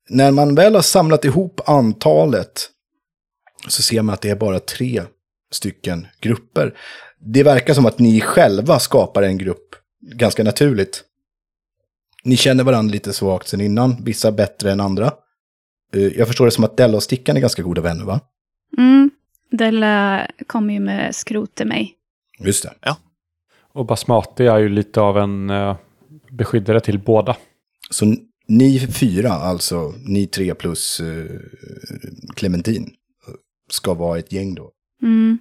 När man väl har samlat ihop antalet så ser man att det är bara tre stycken grupper. Det verkar som att ni själva skapar en grupp ganska naturligt. Ni känner varandra lite svagt sen innan, vissa bättre än andra. Eh, Jag förstår det som att Della och Stickan är ganska goda vänner, va? Mm. Della kommer ju med skrot till mig. Just det. Och Basmati är ju lite av en uh, beskyddare till båda. Så ni fyra, alltså ni tre plus uh, Clementin, ska vara ett gäng då. Mm.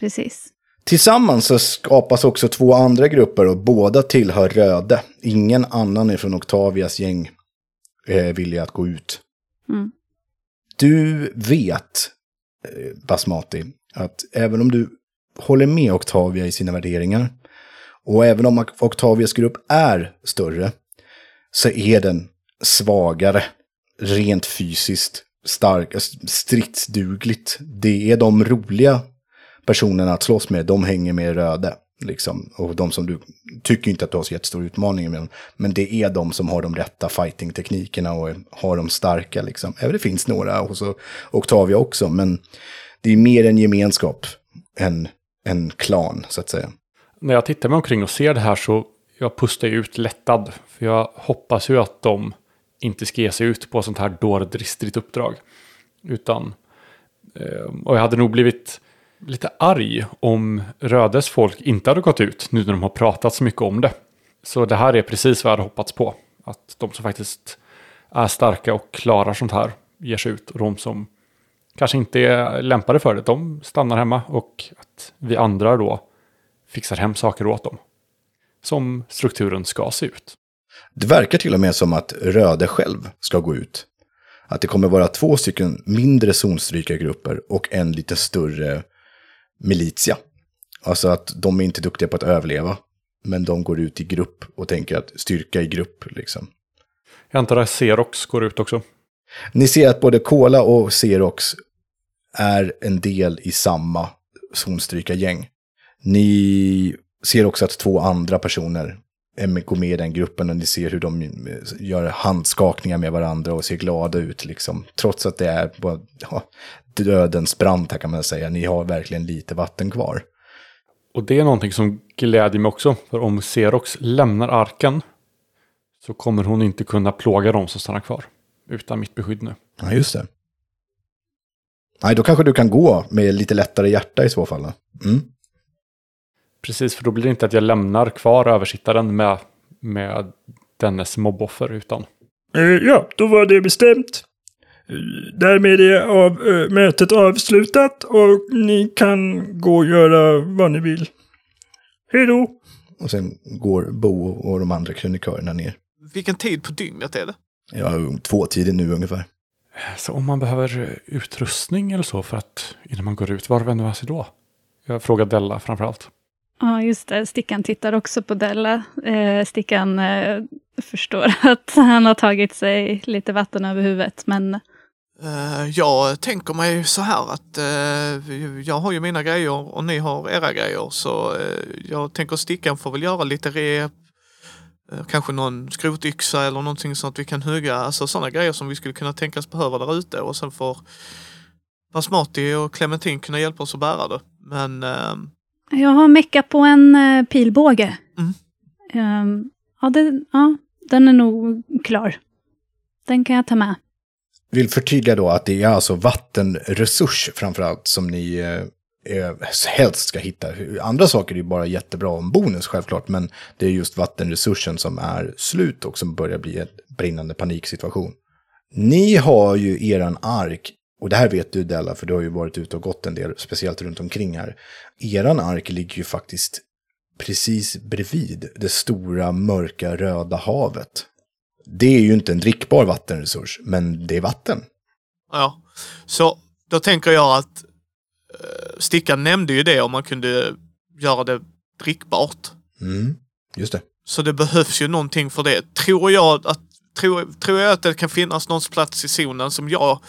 Precis. Tillsammans så skapas också två andra grupper och båda tillhör Röde. Ingen annan är från Octavias gäng. är villiga att gå ut. Mm. Du vet, eh, Basmati, att även om du håller med Octavia i sina värderingar, och även om Octavias grupp är större, så är den svagare, rent fysiskt, stark, stridsdugligt. Det är de roliga personerna att slåss med, de hänger med Röde. Liksom. Och de som du tycker inte att du har så jättestor utmaning med. Men det är de som har de rätta fighting-teknikerna och har de starka. Liksom. Även det finns några hos Octavia också, men det är mer en gemenskap än en klan, så att säga. När jag tittar mig omkring och ser det här så jag pustar ut lättad. För jag hoppas ju att de inte ska ge sig ut på sånt här dårdristigt uppdrag. Utan, eh, och jag hade nog blivit lite arg om Rödes folk inte hade gått ut nu när de har pratat så mycket om det. Så det här är precis vad jag hade hoppats på. Att de som faktiskt är starka och klarar sånt här ger sig ut. Och de som kanske inte är lämpade för det, de stannar hemma. Och att vi andra då fixar hem saker åt dem. Som strukturen ska se ut. Det verkar till och med som att Röde själv ska gå ut. Att det kommer vara två stycken mindre zonstrykargrupper och en lite större militia. Alltså att de är inte duktiga på att överleva. Men de går ut i grupp och tänker att styrka i grupp liksom. Jag antar att Xerox går ut också. Ni ser att både Kola och Xerox är en del i samma zonstrykargäng. Ni ser också att två andra personer går med i den gruppen och ni ser hur de gör handskakningar med varandra och ser glada ut. Liksom. Trots att det är bara, ja, dödens brant här kan man säga. Ni har verkligen lite vatten kvar. Och det är någonting som glädjer mig också. För om Xerox lämnar arken så kommer hon inte kunna plåga dem som stannar kvar. Utan mitt beskydd nu. Ja, just det. Nej, då kanske du kan gå med lite lättare hjärta i så fall. Mm. Precis, för då blir det inte att jag lämnar kvar översittaren med, med dennes mobboffer utan. Uh, ja, då var det bestämt. Därmed är av, uh, mötet avslutat och ni kan gå och göra vad ni vill. Hej då! Och sen går Bo och de andra krönikörerna ner. Vilken tid på dygnet är det? Ja, två tider nu ungefär. Så om man behöver utrustning eller så för att innan man går ut, var vänder man sig då? Jag frågar Della framförallt. Ja, just det. Stickan tittar också på Della. Eh, Stickan eh, förstår [laughs] att han har tagit sig lite vatten över huvudet, men... Uh, jag tänker mig så här att uh, jag har ju mina grejer och ni har era grejer, så uh, jag tänker Stickan får väl göra lite rep, kanske någon skrotyxa eller någonting så att vi kan hugga, alltså sådana grejer som vi skulle kunna tänkas behöva där ute och sen får Basmati och Clementin kunna hjälpa oss att bära det. Men ehm, jag har meckat på en uh, pilbåge. Mm. Um, ja, det, ja, den är nog klar. Den kan jag ta med. Vill förtydliga då att det är alltså vattenresurs framförallt som ni eh, helst ska hitta. Andra saker är ju bara jättebra om bonus självklart, men det är just vattenresursen som är slut och som börjar bli en brinnande paniksituation. Ni har ju eran ark och det här vet du Della, för du har ju varit ute och gått en del, speciellt runt omkring här. Eran ark ligger ju faktiskt precis bredvid det stora mörka röda havet. Det är ju inte en drickbar vattenresurs, men det är vatten. Ja, så då tänker jag att uh, Stickan nämnde ju det om man kunde göra det drickbart. Mm, just det. Så det behövs ju någonting för det. Tror jag att, tror, tror jag att det kan finnas någon plats i zonen som jag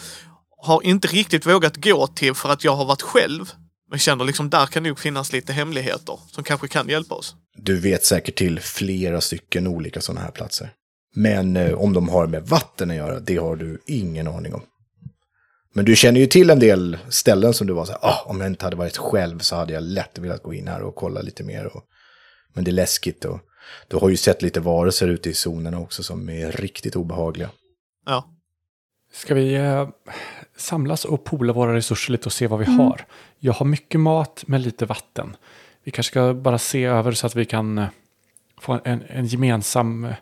har inte riktigt vågat gå till för att jag har varit själv. Men känner liksom där kan nog finnas lite hemligheter som kanske kan hjälpa oss. Du vet säkert till flera stycken olika sådana här platser. Men eh, om de har med vatten att göra, det har du ingen aning om. Men du känner ju till en del ställen som du var så här, ah, om jag inte hade varit själv så hade jag lätt velat gå in här och kolla lite mer. Och, men det är läskigt och du har ju sett lite varelser ute i zonerna också som är riktigt obehagliga. Ja. Ska vi eh, samlas och pola våra resurser lite och se vad vi mm. har? Jag har mycket mat med lite vatten. Vi kanske ska bara se över så att vi kan eh, få en, en gemensam eh,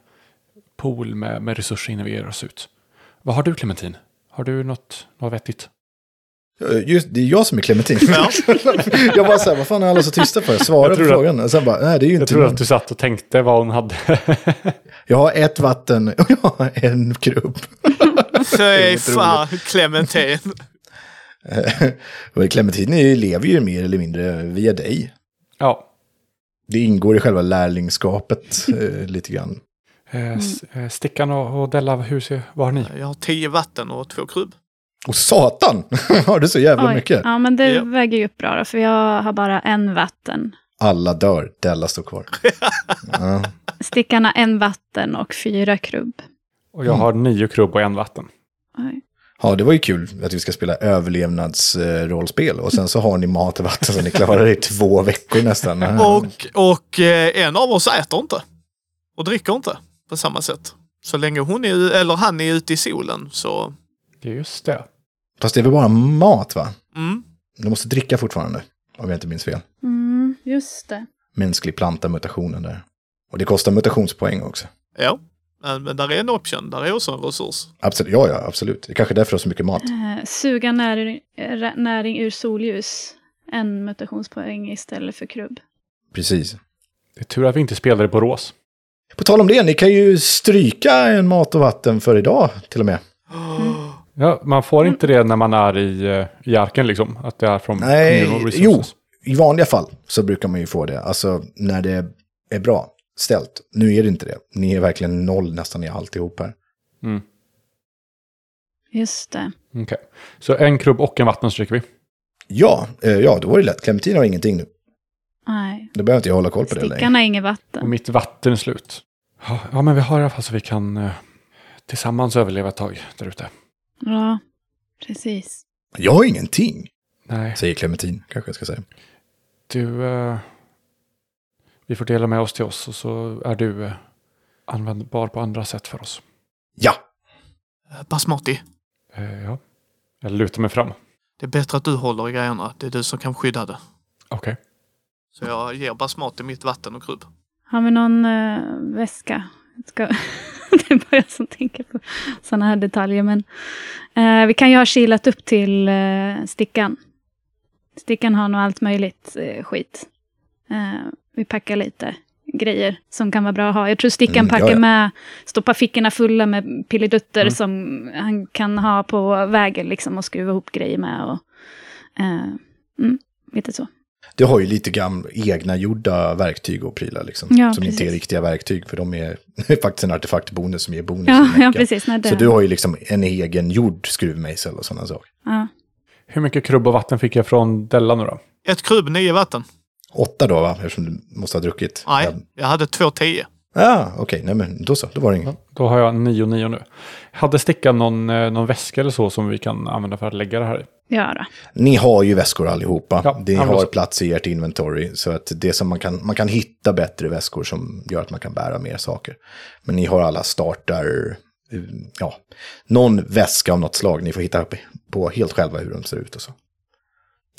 pool med, med resurser innan vi ger oss ut. Vad har du Clementin? Har du något, något vettigt? Just, det är jag som är Clementin. Ja. [laughs] jag bara så här, vad fan är alla så tysta för? Svara Jag på tror att- frågan. Och sen bara, nej det är ju Jag inte tror någon. att du satt och tänkte vad hon hade. Jag har ett vatten och jag har en krubb. [laughs] Fy fan, Clementin. [laughs] och Clementin är- lever ju mer eller mindre via dig. ja. Det ingår i själva lärlingskapet eh, lite grann. Eh, eh, Stickan och, och Della, hur ser, vad har ni? Jag har tio vatten och två krubb. Och satan! [laughs] har du så jävla Oj. mycket? Ja, men det Ja. väger ju upp bra då, för jag har bara en vatten. Alla dör, Della står kvar. [laughs] ja. Stickan har en vatten och fyra krubb. Och jag har nio krubb och en vatten. Oj. ja, det var ju kul att vi ska spela överlevnadsrollspel. Och sen så har ni mat och vatten så ni klarar i två veckor nästan. [laughs] Och, och eh, en av oss äter inte. Och dricker inte på samma sätt. Så länge hon är, eller han är ute i solen så... Just det. Fast det är väl bara mat va? Mm. Du måste dricka fortfarande, om jag inte minns fel. Mm, just det. Mänsklig planta mutationen där. Och det kostar mutationspoäng också. Ja. Men men där är en option. Där är också en resurs. Absolut, ja, ja, absolut. Det är kanske därför det är så mycket mat. Eh, suga näring, eh, näring ur solljus. En mutationspoäng istället för krubb. Precis. Det är tur att vi inte spelade på Rås. På tal om det, ni kan ju stryka en mat och vatten för idag till och med. Ja, man får inte det när man är i, eh, i arken liksom. Att det är från Nej, jo, i vanliga fall så brukar man ju få det. Alltså när det är bra ställt. Nu är det inte det. Ni är verkligen noll nästan i alltihop här. Mm. Just det. Okej. Så en krubb och en vatten stryker vi. Ja, eh, ja, då var det lätt. Clementin har ingenting nu. Nej. Då behöver inte jag hålla koll på det längre. Stickan har inget Och vatten. mitt vatten är slut. Ja, ja, men vi har i alla fall så vi kan eh, tillsammans överleva ett tag där ute. Ja, precis. Jag har ingenting, Nej, säger Clementin, kanske jag ska säga. du... Eh, vi får dela med oss till oss och så är du eh, användbar på andra sätt för oss. Ja, Eh, Basmati. Eh, ja. Jag lutar mig fram. Det är bättre att du håller i grejerna. Det är du som kan skydda det. Okej. Så jag ger Basmati mitt vatten och krubb. Har vi någon eh, väska? Ska... [laughs] det är bara jag som tänker på sådana här detaljer. Men eh, vi kan ju ha kilat upp till eh, stickan. Stickan har nog allt möjligt skit. Vi packar lite grejer som kan vara bra att ha. Jag tror stickan Mm, ja, packar ja. med, stoppar fickorna fulla med pilledutter Mm. som han kan ha på vägen liksom och skruva ihop grejer med. Och, eh, mm, lite så. du har ju lite grann egna gjorda verktyg och prylar liksom. Ja, som inte är precis. riktiga verktyg, för de är [laughs] faktiskt en artefaktbonus som ger bonus. Ja, ja precis. Nej, det, Så du har ju liksom en egen gjord skruvmejsel och sådana saker. ja. Hur mycket krubb och vatten fick jag från Della nu då? Ett krubb, nio vatten. Åtta då va, eftersom du måste ha druckit. Nej, Ja, jag hade två tio. ah, okej, nej men då så, då var det inget. Då har jag nio och nio nu. Hade Stickan någon, eh, någon väska eller så som vi kan använda för att lägga det här i? Ja, då. Ni har ju väskor allihopa. Ja, Ni ja, men har plats i ert inventory. Så att det som man kan, man kan hitta bättre väskor som gör att man kan bära mer saker. Men ni har alla startar, eh, ja, någon väska av något slag. Ni får hitta på helt själva hur de ser ut och så.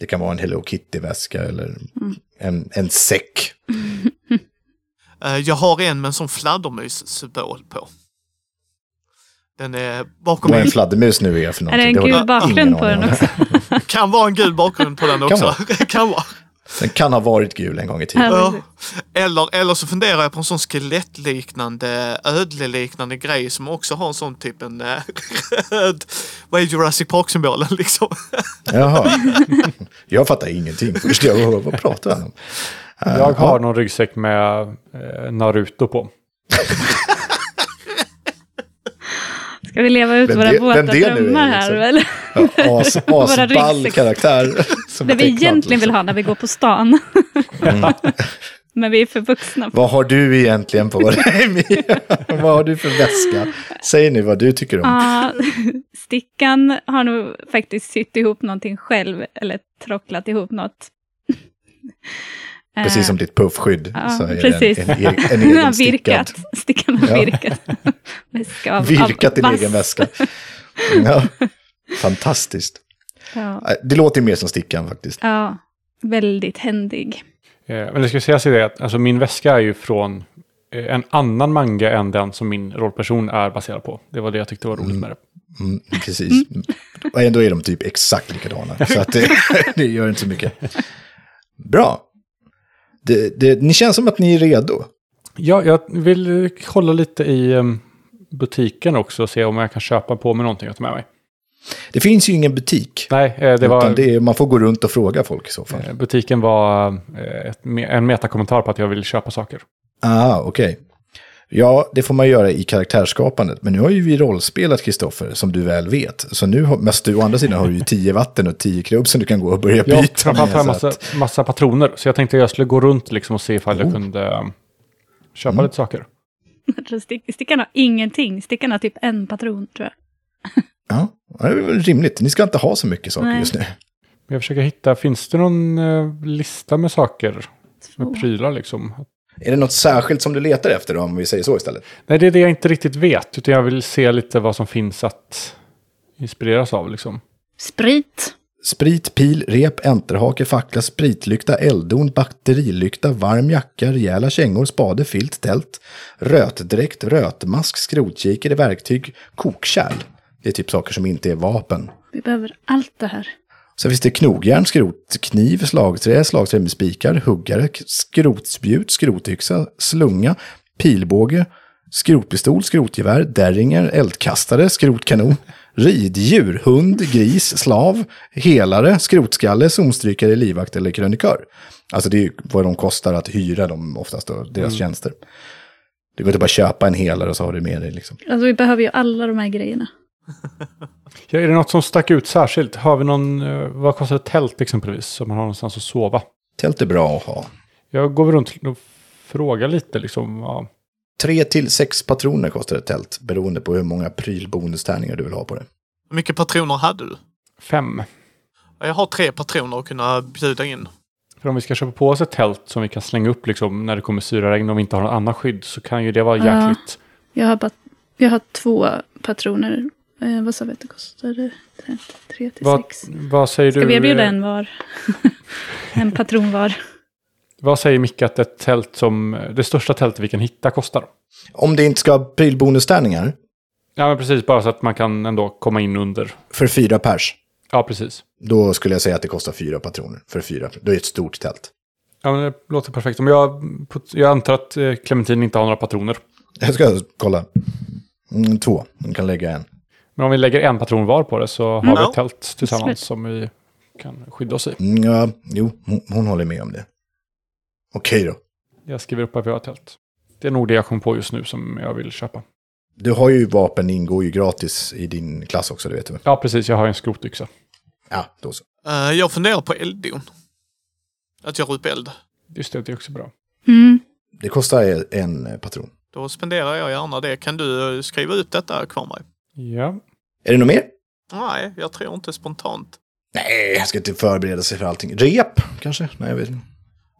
Det kan vara en Hello Kitty-väska eller en, en säck. [laughs] Eh, Jag har en med en sån fladdermus-symbol på. Den är bakom Vad en en, fladdermus nu är för Är det någonting. en gul bakgrund på den också? [laughs] kan vara en gul bakgrund på den också. [laughs] kan vara. Den kan ha varit gul en gång i tiden. Ja. Eller, eller så funderar jag på en sån skelettliknande, ödleliknande grej som också har en sån typ en eh, röd, vad är Jurassic Park-symbolen liksom? Jaha. [laughs] Jag fattar ingenting. Först jag, vad pratar han om? Jag har ja. någon ryggsäck med eh, Naruto på. [laughs] Ska vi leva ut Vem våra våta drömmar här? liksom. As, [laughs] Våra asball karaktär. [laughs] som Det vi egentligen vill liksom. ha när vi går på stan. Mm. [laughs] Men vi är för vuxna. Vad har du egentligen på dig? vad har du för väska? Säg nu vad du tycker om. Ja, stickan har nog faktiskt sytt ihop någonting själv, eller trocklat ihop något. Precis som ditt puffskydd. Ja, så är precis. En, en, en [laughs] Den har egen stickad. virkat. Stickan har virkat. [laughs] Väska av, Virkat din egen väska. [laughs] Ja. Fantastiskt. Ja, Eh, Det låter mer som stickan faktiskt. ja, väldigt händig. Eh, men det ska sägas i det att alltså, min väska är ju från eh, en annan manga än den som min rollperson är baserad på. Det var det jag tyckte var roligt Mm. med det. Mm, precis. Och ändå är de typ exakt likadana. Så att det, det gör inte så mycket. Bra. Det, det, ni känns som att ni är redo. Ja, jag vill kolla lite i um, butiken också och se om jag kan köpa på mig någonting att ta med mig. Det finns ju ingen butik. Nej, eh, det var... Det är, man får gå runt och fråga folk i så fall. eh, Butiken var eh, ett, en metakommentar på att jag vill köpa saker. Ah, okej. Ja, det får man göra i karaktärsskapandet. Men nu har ju vi rollspelat Kristoffer, som du väl vet. Så nu har, men du, å andra sidan har du ju tio vatten och tio klubb som du kan gå och börja Ja, byta framförallt har jag så massa, att- massa patroner. Så jag tänkte jag skulle gå runt liksom och se ifall jag Oh. kunde um, köpa Mm. lite saker. [laughs] Stick, stickan har ingenting. Stickan har typ en patron, tror jag. Ja, det är väl rimligt. Ni ska inte ha så mycket saker Nej. just nu. Jag försöker hitta, finns det någon eh, lista med saker? Med prylar liksom? Är det något särskilt som du letar efter om vi säger så istället? Nej, det är det jag inte riktigt vet. Utan jag vill se lite vad som finns att inspireras av liksom. Sprit. Sprit, pil, rep, enterhake, fackla, spritlykta, elddon, batterilykta, varm jacka, rejäla kängor, spade, filt, tält, rötdräkt, rötmask, skrotkikare, verktyg, kokkärl. Det är typ saker som inte är vapen. Vi behöver allt det här. Sen finns det knogjärn, skrot, kniv, slagträ, slagträ med spikar, huggare, skrotspjut, skrotyxa, slunga, pilbåge, skrotpistol, skrotgevär, derringer, eldkastare, skrotkanon, riddjur, hund, gris, slav, helare, skrotskalle, zonstrykare, livvakt eller krönikör. Alltså det är ju vad de kostar att hyra dem oftast då, deras tjänster. Det går inte bara att köpa en helare och så har du med dig liksom. Alltså vi behöver ju alla de här grejerna. [laughs] Ja, är det något som stack ut särskilt? Har vi någon, eh, vad kostar ett tält exempelvis? Så man har någonstans att sova. Tält är bra att ha. Jag går runt och frågar lite liksom. Ja. Tre till sex patroner kostar ett tält, beroende på hur många prylbonustärningar du vill ha på det. Hur mycket patroner hade du? Fem. Ja, Jag har tre patroner att kunna bjuda in. För om vi ska köpa på oss ett tält som vi kan slänga upp liksom när det kommer syraregn och vi inte har något annat skydd så kan ju det vara Ja. jäkligt. Jag har, jag har två patroner. Eh, vad sa vi att det kostade? Tre, tre till Vad, sex. vad säger Ska du? vi erbjuda eh, en var? [laughs] en patron var. Vad säger Micke att ett tält som, det största tältet vi kan hitta kostar? Om det inte ska ha prylbonustärningar, Ja men precis, bara så att man kan ändå komma in under. för fyra pers, Ja precis. då skulle jag säga att det kostar fyra patroner. För fyra, då är det ett stort tält. Ja men det låter perfekt. Om jag, jag antar att eh, Clementine inte har några patroner. Jag ska kolla. Mm, två, man kan lägga en. Men om vi lägger en patron var på det så har vi Ja. ett tält tillsammans som vi kan skydda oss i. Mm, ja, jo, hon, hon håller med om det. Okej då. Jag skriver upp att vi har ett tält. Det är nog det jag kom på just nu som jag vill köpa. Du har ju vapen, ingår ju gratis i din klass också, det vet du? Ja precis, jag har en skrotyxa. Ja, då så. Eh, jag funderar på elddon. Att göra upp eld. Just det, det är också bra. Mm. Det kostar en patron. Då spenderar jag gärna det. Kan du skriva ut detta Kvarnberg? Ja. Är det något mer? Nej, jag tror inte spontant. Nej, jag ska inte förbereda sig för allting. Rep, kanske? Nej, jag vet inte.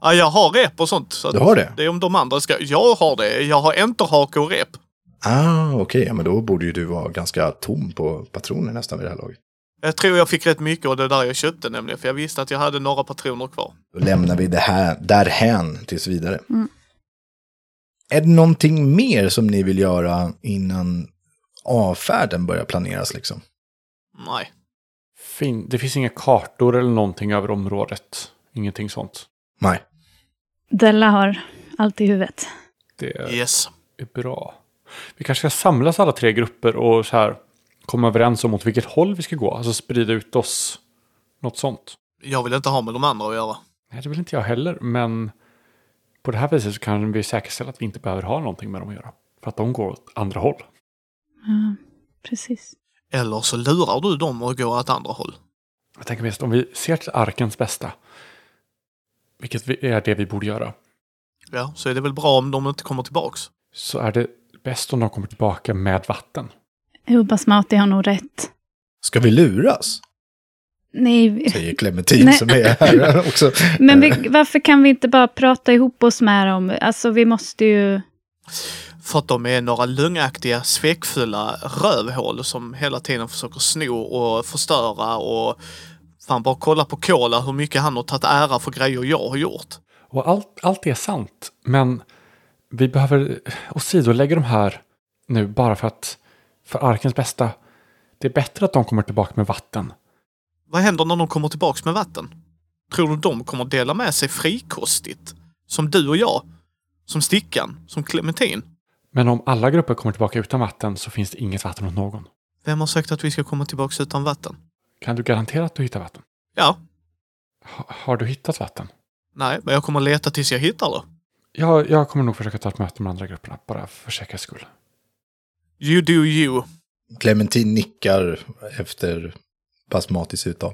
Ja, jag har rep och sånt. Så Du har det? Det är om de andra ska... Jag har det. Jag har enterhake och rep. Ah, okej. Ja, men då borde ju du vara ganska tom på patroner nästan vid det här laget. Jag tror jag fick rätt mycket av det där jag köpte nämligen. För jag visste att jag hade några patroner kvar. Då lämnar vi det här därhän tills vidare. Mm. Är det någonting mer som ni vill göra innan avfärden börjar planeras liksom? Nej. Fin. Det finns inga kartor eller någonting över området. Ingenting sånt. Nej. Della har allt i huvudet. Det är Yes. bra. Vi kanske ska samlas alla tre grupper och så här komma överens om åt vilket håll vi ska gå. Alltså sprida ut oss. Något sånt. Jag vill inte ha med de andra att göra. Nej, det vill inte jag heller. Men på det här viset så kan vi säkerställa att vi inte behöver ha någonting med dem att göra. För att de går åt andra håll. Ja, precis. Eller så lurar du dem att gå åt andra håll. Jag tänker mest om vi ser till arkens bästa. Vilket vi- är det vi borde göra. Ja, så är det väl bra om de inte kommer tillbaks. Så är det bäst om de kommer tillbaka med vatten. Jo, Basmati har nog rätt. Ska vi luras? Nej, vi- Säger Clementine Nej. som är här också. [laughs] men vi, varför kan vi inte bara prata ihop oss med dem? Alltså, vi måste ju... För att de är några lögnaktiga, svekfulla rövhål som hela tiden försöker sno och förstöra och fan bara kolla på Kola hur mycket han har tagit ära för grejer jag har gjort. Och allt, allt är sant. Men vi behöver åsidolägga de här nu bara för att för arkens bästa. Det är bättre att de kommer tillbaka med vatten. Vad händer när de kommer tillbaks med vatten? Tror du de kommer dela med sig frikostigt? Som du och jag? Som Stickan? Som Clementin? Men om alla grupper kommer tillbaka utan vatten så finns det inget vatten åt någon. Vem har sagt att vi ska komma tillbaks utan vatten? Kan du garantera att du hittar vatten? Ja. Ha, har du hittat vatten? Nej, men jag kommer leta tills jag hittar det. Ja, jag kommer nog försöka ta ett möte med andra grupperna, bara för säkerhets skull. You do you. Clementin nickar efter Basmatis uttal.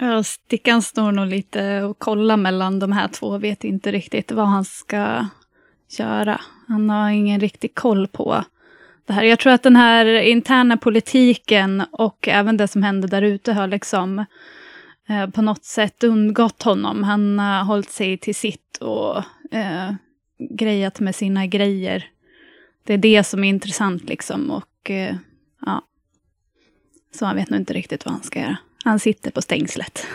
Ja, Stickan står nog lite och kollar mellan de här två, vet inte riktigt vad han ska göra. Han har ingen riktig koll på det här. Jag tror att den här interna politiken och även det som hände där ute har liksom eh, på något sätt undgått honom. Han har hållit sig till sitt och eh, grejat med sina grejer. Det är det som är intressant liksom och eh, ja. Så han vet nog inte riktigt vad han ska göra. Han sitter på stängslet.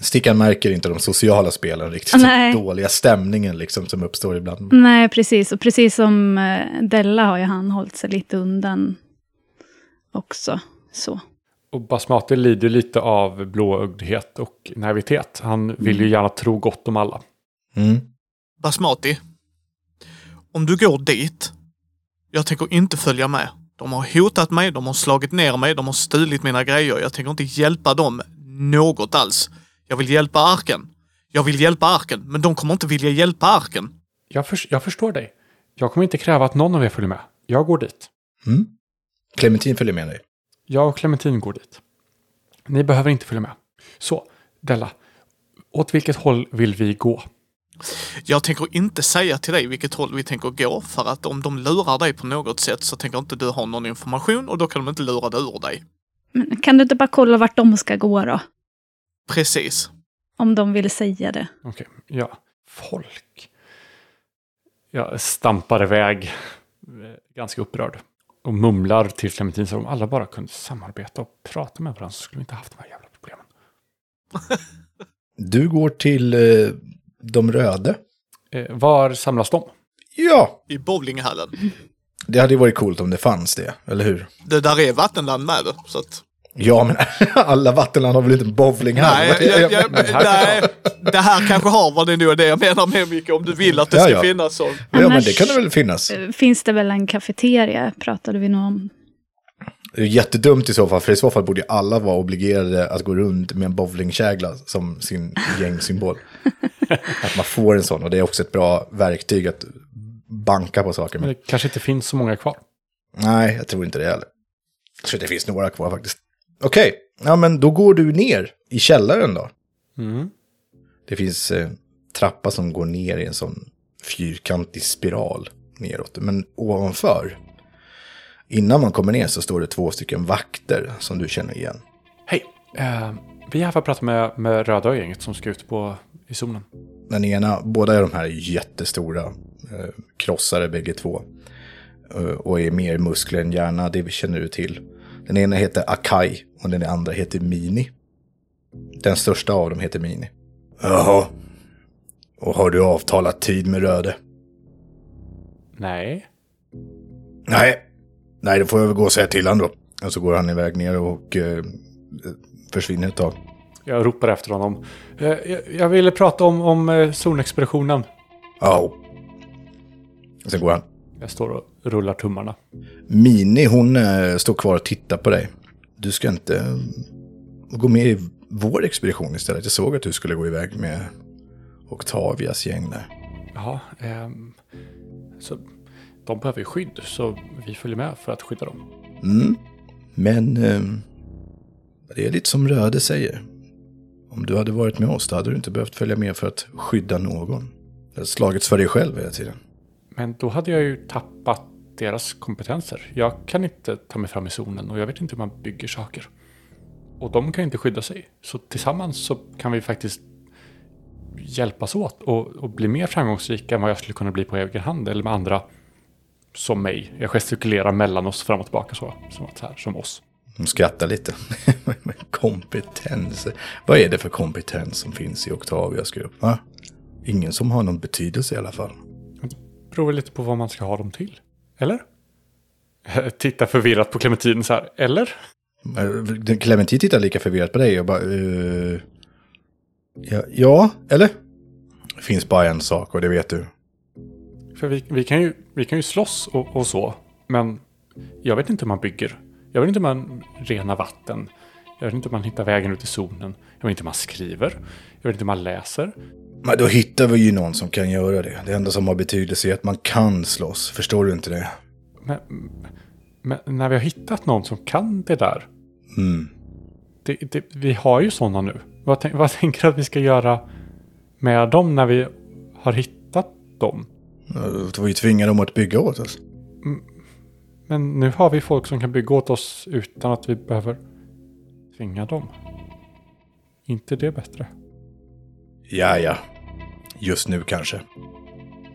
Stickan märker inte de sociala spelen riktigt. Den dåliga stämningen liksom som uppstår ibland. Nej, precis. Och precis som eh, Della har ju han hållit sig lite undan också. Så. Och Basmati lider lite av blåögdhet och naivitet. Han vill ju gärna tro gott om alla. Mm. Basmati. Om du går dit. Jag tänker inte följa med. De har hotat mig, de har slagit ner mig, de har stulit mina grejer. Jag tänker inte hjälpa dem något alls. Jag vill hjälpa arken. Jag vill hjälpa arken, men de kommer inte vilja hjälpa arken. Jag, för, jag förstår dig. Jag kommer inte kräva att någon av er följer med. Jag går dit. Mm. Clementin följer med dig. Jag och Clementin går dit. Ni behöver inte följa med. Så, Della. Åt vilket håll vill vi gå? Jag tänker inte säga till dig vilket håll vi tänker gå, för att om de lurar dig på något sätt så tänker inte du ha någon information och då kan de inte lura det ur dig. Men kan du inte bara kolla vart de ska gå då? Precis. Om de vill säga det. Okej, ja. Folk. Jag stampar iväg. eh, Ganska upprörd. Och mumlar till Clementin så om alla bara kunde samarbeta och prata med varandra så skulle vi inte haft de här jävla problemen. [laughs] Du går till eh, de röda. Eh, var samlas de? Ja, I bowlinghallen. det hade ju varit coolt om det fanns det, eller hur? Det där är vattenland med så att... Ja, men [laughs] alla vattenland har väl inte en bowlinghall? Nej, [laughs] jag, jag, men här nej, det här kanske har vad det är nog det jag menar med mycket om du vill att det Ja, ska ja. finnas så. Ja, men det kan det väl finnas. Eh, Finns det väl en kafeteria, pratade vi nog om. Det är jättedumt i så fall, för i så fall borde alla vara obligerade att gå runt med en bowlingkägla som sin gängsymbol. [laughs] att man får en sån, och det är också ett bra verktyg att banka på saker Men med. det kanske inte finns så många kvar. Nej, jag tror inte det heller. Jag tror det finns några kvar faktiskt. Okej, ja men då går du ner i källaren då. Mm. Det finns eh, trappa som går ner i en sån fyrkantig spiral neråt. Men ovanför, innan man kommer ner så står det två stycken vakter som du känner igen. Hej! Eh, vi är här för att prata med, med Röda gänget som ska ut på, i zonen. Den ena, båda är de här jättestora, eh, krossare bägge två. Eh, och är mer muskler än hjärna, det känner du till. Den ena heter Akai och den andra heter Mini. Den största av dem heter Mini. Jaha. Och har du avtalat tid med Röde? Nej. Nej. Nej, det får jag väl gå och säga till han då. Och så går han iväg ner och eh, försvinner ett tag. Jag ropar efter honom. Eh, jag, jag ville prata om, om eh, zonexpeditionen. Ja. Sen går han. Jag står och rullar tummarna. Mini, hon eh, står kvar och tittar på dig. Du ska inte eh, gå med i vår expedition istället. Jag såg att du skulle gå iväg med Octavias gäng där. Ja, ehm, så de behöver ju skydd så vi följer med för att skydda dem. Mm. Men eh, det är lite som Röde säger. Om du hade varit med oss då hade du inte behövt följa med för att skydda någon. Du hade slagits för dig själv hela tiden. Men då hade jag ju tappat deras kompetenser. Jag kan inte ta mig fram i zonen och jag vet inte hur man bygger saker. Och de kan inte skydda sig. Så tillsammans så kan vi faktiskt hjälpas åt och, och bli mer framgångsrika än vad jag skulle kunna bli på egen hand eller med andra som mig. Jag gestikulerar mellan oss fram och tillbaka så, som, att här, som oss. De skrattar lite. [laughs] Kompetens. Vad är det för kompetens som finns i Octavias grupp? Ingen som har någon betydelse i alla fall. Det beror lite på vad man ska ha dem till. Eller? [laughs] Tittar förvirrat på Clementin så här, eller? Eh, Clementin tittar lika förvirrat på dig och bara... Uh, ja, ja, eller? Det finns bara en sak och det vet du. För vi, vi, kan, ju, vi kan ju slåss och, och så, men jag vet inte hur man bygger. Jag vet inte hur man renar vatten. Jag vet inte hur man hittar vägen ut i zonen. Jag vet inte hur man skriver. Jag vet inte hur man läser. Men då hittar vi ju någon som kan göra det. Det enda som har betydelse är att man kan slåss. Förstår du inte det? Men, men när vi har hittat någon som kan det där. Mm. Det, det, vi har ju sådana nu. Vad, tänk, vad [laughs] tänker du att vi ska göra med dem när vi har hittat dem? Då får vi tvinga dem att bygga åt oss. Men nu har vi folk som kan bygga åt oss utan att vi behöver tvinga dem. inte det bättre? Ja, ja. Just nu kanske.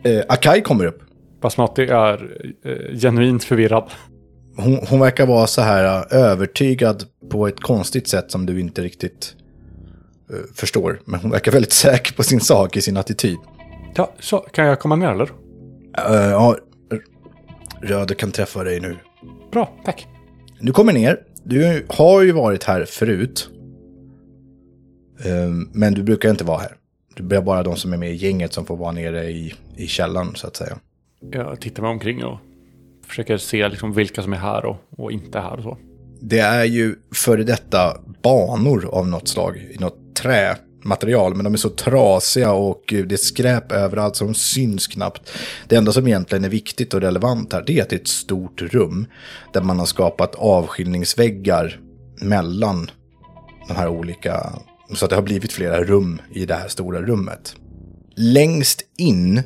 Eh, Akai kommer upp. Basmati är eh, genuint förvirrad. Hon, hon verkar vara så här uh, övertygad på ett konstigt sätt som du inte riktigt uh, förstår. Men hon verkar väldigt [laughs] säker på sin sak i sin attityd. Ja, så kan jag komma ner eller? Uh, ja, Röde kan träffa dig nu. Bra, tack. Du kommer ner. Du har ju varit här förut. Um, men du brukar inte vara här. Det är bara de som är med i gänget som får vara nere i, i källaren så att säga. Jag tittar mig omkring och försöker se liksom vilka som är här och, och inte här och så. Det är ju före detta banor av något slag i något trämaterial, men de är så trasiga och det är skräp överallt så de syns knappt. Det enda som egentligen är viktigt och relevant här, det är att det är ett stort rum där man har skapat avskiljningsväggar mellan de här olika, så att det har blivit flera rum i det här stora rummet. Längst in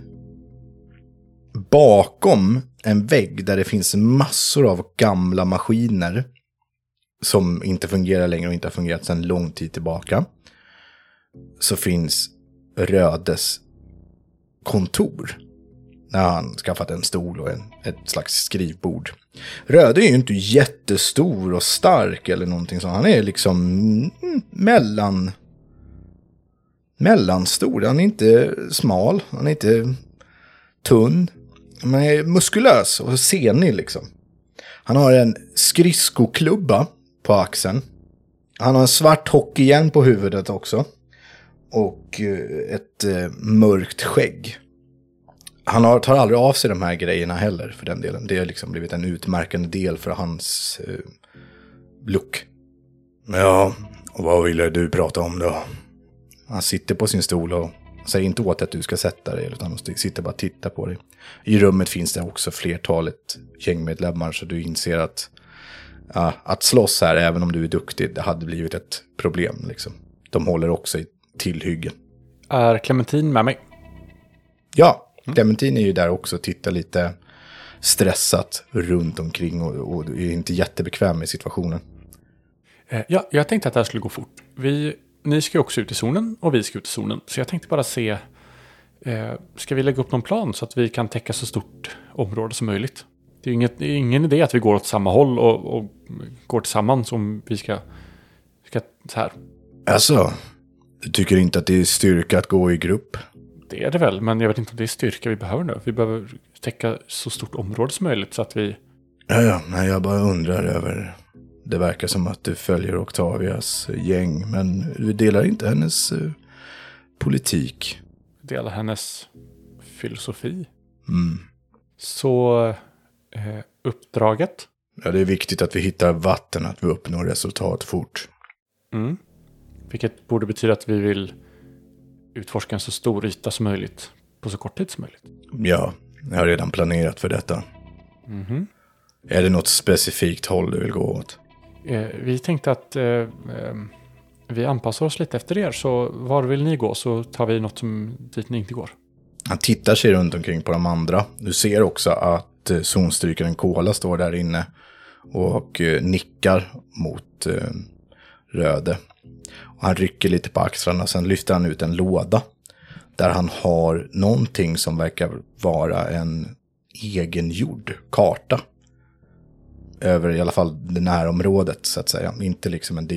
bakom en vägg där det finns massor av gamla maskiner som inte fungerar längre och inte har fungerat sedan lång tid tillbaka. Så finns Rödes kontor. När han skaffat en stol och en, ett slags skrivbord. Röde är ju inte jättestor och stark eller någonting sånt. Han är liksom mm, mellan... Mellanstor. Han är inte smal. Han är inte tunn. Han är muskulös och senig liksom. Han har en skridskoklubba på axeln. Han har en svart hockeyhjälm på huvudet också. Och eh, ett eh, mörkt skägg. Han har, tar aldrig av sig de här grejerna heller för den delen. Det har liksom blivit en utmärkande del för hans eh, look. Ja, och vad ville du prata om då? Han sitter på sin stol och säger inte åt att du ska sätta dig, utan de sitter bara och tittar på dig. I rummet finns det också flertalet gängmedlemmar, så du inser att ja, att slåss här, även om du är duktig, det hade blivit ett problem. Liksom. De håller också i tillhyggen. Är Clementin med mig? Ja, Clementin är ju där också och tittar lite stressat runt omkring och, och är inte jättebekväm med situationen. Eh, ja, jag tänkte att det här skulle gå fort. Vi, ni ska ju också ut i zonen och vi ska ut i zonen. Så jag tänkte bara se, eh, ska vi lägga upp någon plan så att vi kan täcka så stort område som möjligt? Det är, inget, är ingen idé att vi går åt samma håll och, och går tillsammans om vi ska, ska så här. Alltså, du tycker inte att det är styrka att gå i grupp? Det är det väl, men jag vet inte om det är styrka vi behöver nu. Vi behöver täcka så stort område som möjligt så att vi... Ja, ja, nej, jag bara undrar över... Det verkar som att du följer Octavias gäng, men du delar inte hennes uh, politik. Delar hennes filosofi. Mm. Så eh, uppdraget. Ja, det är viktigt att vi hittar vatten, att vi uppnår resultat fort. Mm. Vilket borde betyda att vi vill utforska en så stor yta som möjligt på så kort tid som möjligt. Ja, jag har redan planerat för detta. Mhm. Är det något specifikt håll du vill gå åt? Eh, vi tänkte att eh, eh, vi anpassar oss lite efter er, så var vill ni gå så tar vi något som dit ni inte går. Han tittar sig runt omkring på de andra. Du ser också att eh, zonstrykaren Kola står där inne och eh, nickar mot eh, Röde. Och han rycker lite på axlarna, och sen lyfter han ut en låda. Där han har någonting som verkar vara en egengjord karta. Över i alla fall det närområdet så att säga. Inte liksom en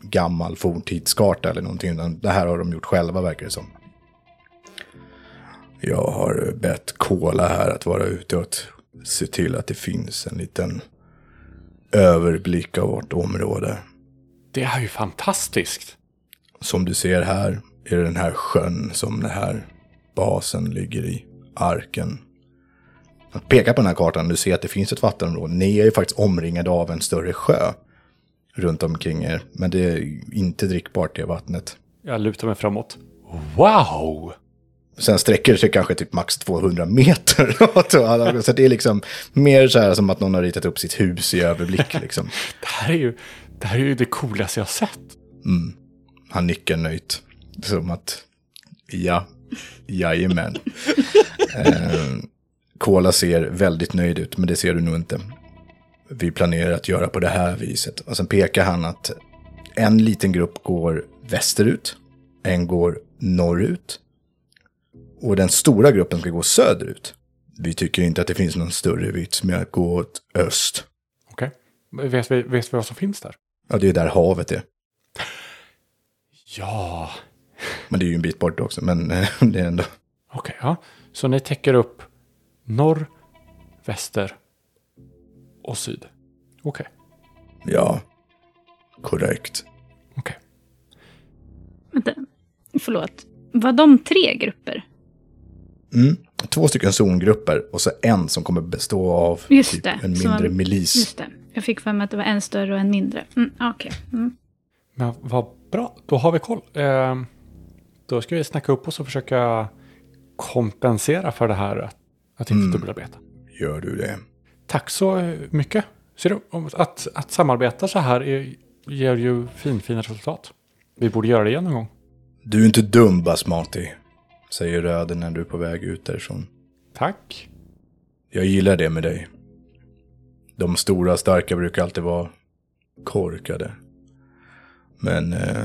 gammal forntidskarta eller någonting. Utan det här har de gjort själva verkar det som. Jag har bett Kola här att vara ute och se till att det finns en liten överblick av vårt område. Det är ju fantastiskt. Som du ser här är det den här sjön som den här basen ligger i. Arken. Att peka på den här kartan, du ser att det finns ett vattenområde. Ni är ju faktiskt omringade av en större sjö runt omkring er. Men det är inte drickbart det vattnet. Jag lutar mig framåt. Wow! Sen sträcker det sig kanske typ max 200 meter. [laughs] så det är liksom mer så här som att någon har ritat upp sitt hus i överblick. Liksom. [laughs] Det här är ju det, här är ju det coolaste jag sett. Mm. Han nickar nöjt. Som att, ja, jajamän. [laughs] eh, Kola ser väldigt nöjd ut, men det ser du nog inte. Vi planerar att göra på det här viset. Och sen pekar han att en liten grupp går västerut, en går norrut. Och den stora gruppen ska gå söderut. Vi tycker inte att det finns någon större vits med att gå åt öst. Okej. Vet, vi, vet vi vad som finns där? Ja, det är där havet är. Ja. Men det är ju en bit bort också, men [laughs] det är ändå... Okej, okay, ja. Så ni täcker upp norr, väster och syd? Okej. Okay. Ja, korrekt. Okej. Okay. Vänta, förlåt. Var de tre grupper? Mm. Två stycken zongrupper och så en som kommer bestå av typ en mindre var, milis. Just det. Jag fick för mig att det var en större och en mindre. Mm, Okej. Okay. Mm. Men vad bra, då har vi koll. Eh, då ska vi snacka upp oss och försöka kompensera för det här att, att inte mm. dubbelarbeta. Gör du det? Tack så mycket. Ser du, att, att samarbeta så här är, ger ju finfina resultat. Vi borde göra det igen någon gång. Du är inte dum, Basmati, säger Röden när du är på väg ut därifrån. Tack. Jag gillar det med dig. De stora starka brukar alltid vara korkade. Men eh,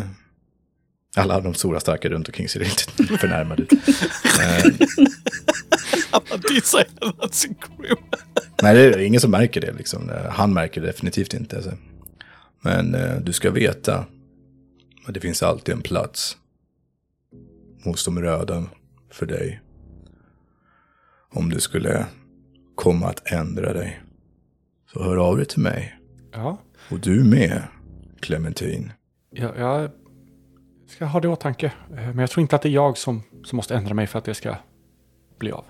alla de stora starka runt omkring ser inte [laughs] förnärmade ut. eh, Nej, det är ingen som märker det. Liksom. Han märker det definitivt inte. Alltså. Men eh, du ska veta att det finns alltid en plats hos de röda för dig. Om du skulle komma att ändra dig. Så hör av dig till mig. Ja. Och du med, Clementine. Ja, jag ska ha det i åtanke. Eh, men jag tror inte att det är jag som, som måste ändra mig för att det ska bli av.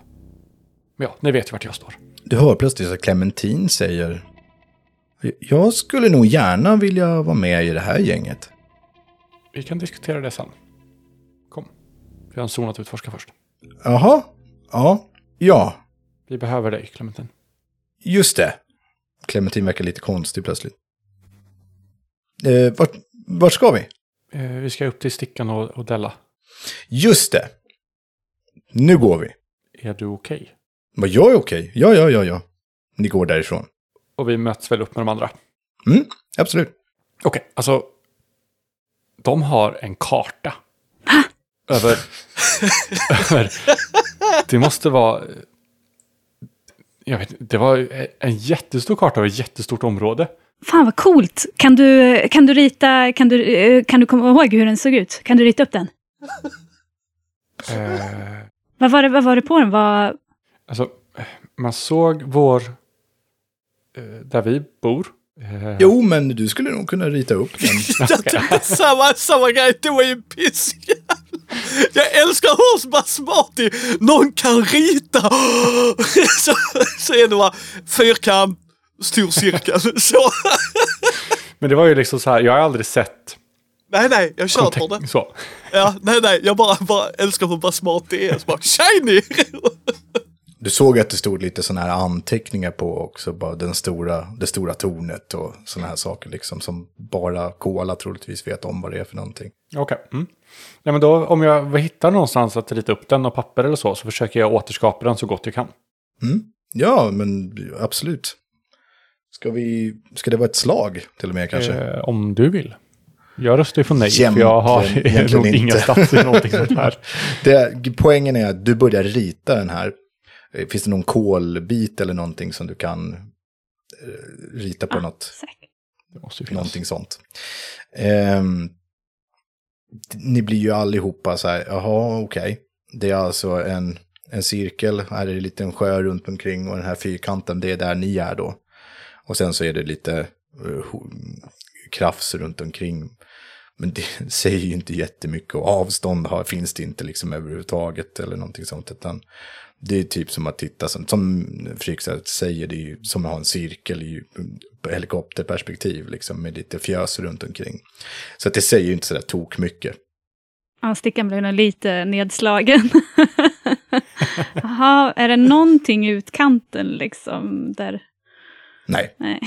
Men ja, ni vet ju vart jag står. Du hör plötsligt att Clementine säger Jag skulle nog gärna vilja vara med i det här gänget. Vi kan diskutera det sen. Kom. Vi har en zon att utforska först. Jaha. Ja. Ja. Vi behöver dig, Clementine. Just det. Clementine verkar lite konstig plötsligt. Eh, vart, vart ska vi? Eh, vi ska upp till Stickan och, och Della. Just det. Nu går vi. Är du okej? Okay? Men jag är okej. Okay. Ja, ja, ja, ja. Ni går därifrån. Och vi möts väl upp med de andra? Mm, absolut. Okej, okay, alltså. De har en karta. över... [laughs] över... Det måste vara... Jag vet det var en jättestor karta över ett jättestort område. Fan vad coolt! Kan du, kan du rita, kan du, kan du komma ihåg hur den såg ut? Kan du rita upp den? Uh, vad, var det, vad var det på den? Vad... Alltså, man såg vår... Uh, där vi bor. Uh, jo, men du skulle nog kunna rita upp den. [laughs] [laughs] samma, samma grej, du är ju pissig. [laughs] Jag älskar hur basmati någon kan rita. [gasps] så, så är det bara fyrkant, stor cirkel. [laughs] Så. Men det var ju liksom så här, jag har aldrig sett Nej, nej, jag kör på det. Så. Ja, nej, nej, jag bara, bara älskar hur det är. Så bara, shiny! [laughs] Du såg att det stod lite sådana här anteckningar på också, bara den stora, det stora tornet och sådana här saker liksom, som bara Kola troligtvis vet om vad det är för någonting. Okej. Okay. Mm. Ja, men då om jag hittar någonstans att rita upp den och papper eller så, så försöker jag återskapa den så gott jag kan. Mm. Ja, men absolut. Ska, vi, ska det vara ett slag till och med kanske? Eh, om du vill. Jag röstar ju för nej, Jämtlen, för jag har [laughs] nog inga stats i någonting sånt här. [laughs] det, poängen är att du börjar rita den här. Eh, finns det någon kolbit eller någonting som du kan eh, rita på ah, något? Det måste ju någonting sånt. Um, ni blir ju allihopa så här, jaha okej. Okay. Det är alltså en, en cirkel, här är det lite en sjö runt omkring och den här fyrkanten, det är där ni är då. Och sen så är det lite uh, krafs runt omkring. Men det [laughs] säger ju inte jättemycket och avstånd har, finns det inte liksom överhuvudtaget eller någonting sånt. Utan det är typ som att titta, som, som Fredrik säger, det är ju som att ha en cirkel i helikopterperspektiv liksom med lite fjös runt omkring. Så att det säger ju inte sådär tok mycket. Ja, stickan blev nog lite nedslagen. [laughs] Jaha, är det någonting i utkanten liksom där? Nej. Nej.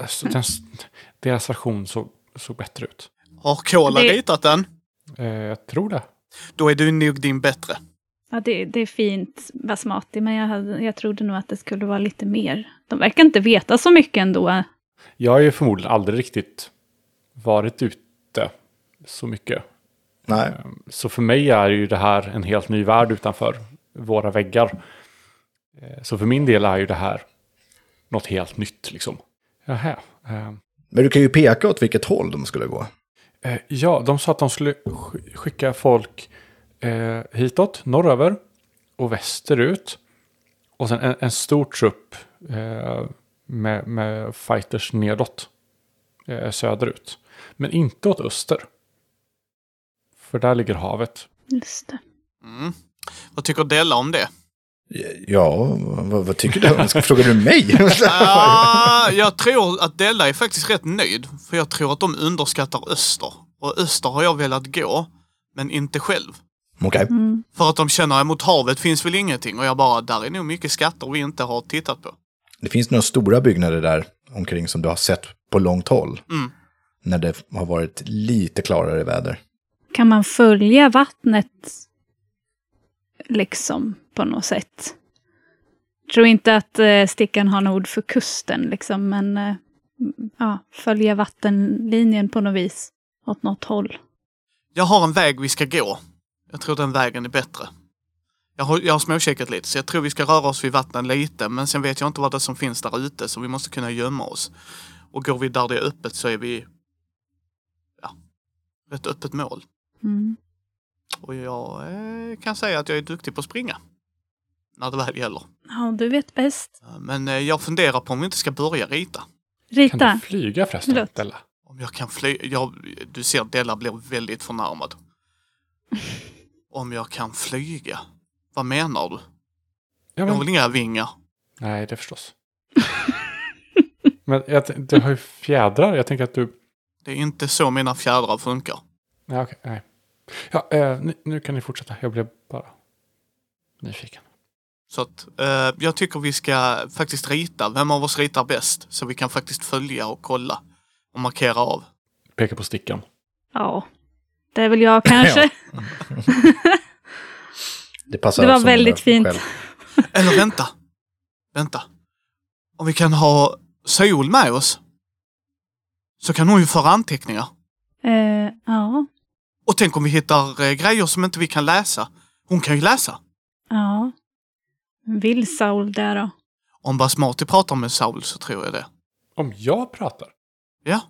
Alltså, den, deras version såg, såg bättre ut. Har Kola Det- ritat den? Eh, jag tror det. Då är du nog din bättre. Ja, det, det är fint basmati, men jag, hade, jag trodde nog att det skulle vara lite mer. De verkar inte veta så mycket ändå. Jag har ju förmodligen aldrig riktigt varit ute så mycket. Nej. Så för mig är ju det här en helt ny värld utanför våra väggar. Eh, Så för min del är ju det här något helt nytt liksom. Jaha. eh, Men du kan ju peka åt vilket håll de skulle gå. Ja, de sa att de skulle sk- skicka folk eh, hitåt, norröver och västerut. Och sen en, en stor trupp eh, med, med fighters nedåt, eh, söderut. Men inte åt öster. För där ligger havet. Just det. Mm. Vad tycker Della om det? Ja, vad, vad tycker du? Frågar du mig? [laughs] Ah, jag tror att Della är faktiskt rätt nöjd. För jag tror att de underskattar öster. Och öster har jag velat gå, men inte själv. Okej. Mm. För att de känner att mot havet finns väl ingenting. Och jag bara, där är nog mycket skatter vi inte har tittat på. Det finns några stora byggnader där omkring som du har sett på långt håll. Mm. När det har varit lite klarare väder. Kan man följa vattnet liksom på något sätt? Tror inte att eh, stickan har något ord för kusten liksom, men eh, ja, följa vattenlinjen på något vis åt något håll. Jag har en väg vi ska gå. Jag tror den vägen är bättre. Jag har, jag har småkikat lite, så jag tror vi ska röra oss vid vattnen lite. Men sen vet jag inte vad det är som finns där ute, så vi måste kunna gömma oss. Och går vi där det är öppet så är vi... Ja, ett öppet mål. Mm. Och jag eh, kan säga att jag är duktig på att springa. När det väl gäller. Ja, du vet bäst. Eh, Men eh, jag funderar på om vi inte ska börja rita. Kan Rita. du flyga förresten, Förlåt. Della? Om jag kan flyga... Du ser, Della blir väldigt förnärmad. Om jag kan flyga? Vad menar du? Ja, Jag har men, väl inga vingar? nej, det förstås. men jag, du har ju fjädrar. Jag tänker att du... Det är inte så mina fjädrar funkar. Nej, okej, nej. Ja, eh, nu, nu kan ni fortsätta. Jag blev bara nyfiken. Så att eh, jag tycker vi ska faktiskt rita. Vem av oss ritar bäst? Så vi kan faktiskt följa och kolla. Och markera av. Peka på stickan. Ja, det är väl jag kanske. [laughs] Det passar Det var väldigt fint. själv. Eller vänta. Vänta. Om vi kan ha Sol med oss. Så kan hon ju föra anteckningar. Eh, ja, Och tänk om vi hittar eh, grejer som inte vi kan läsa. Hon kan ju läsa. ja. Vill Saul där då? Om Basmati pratar med Saul så tror jag det. Om jag pratar? Ja.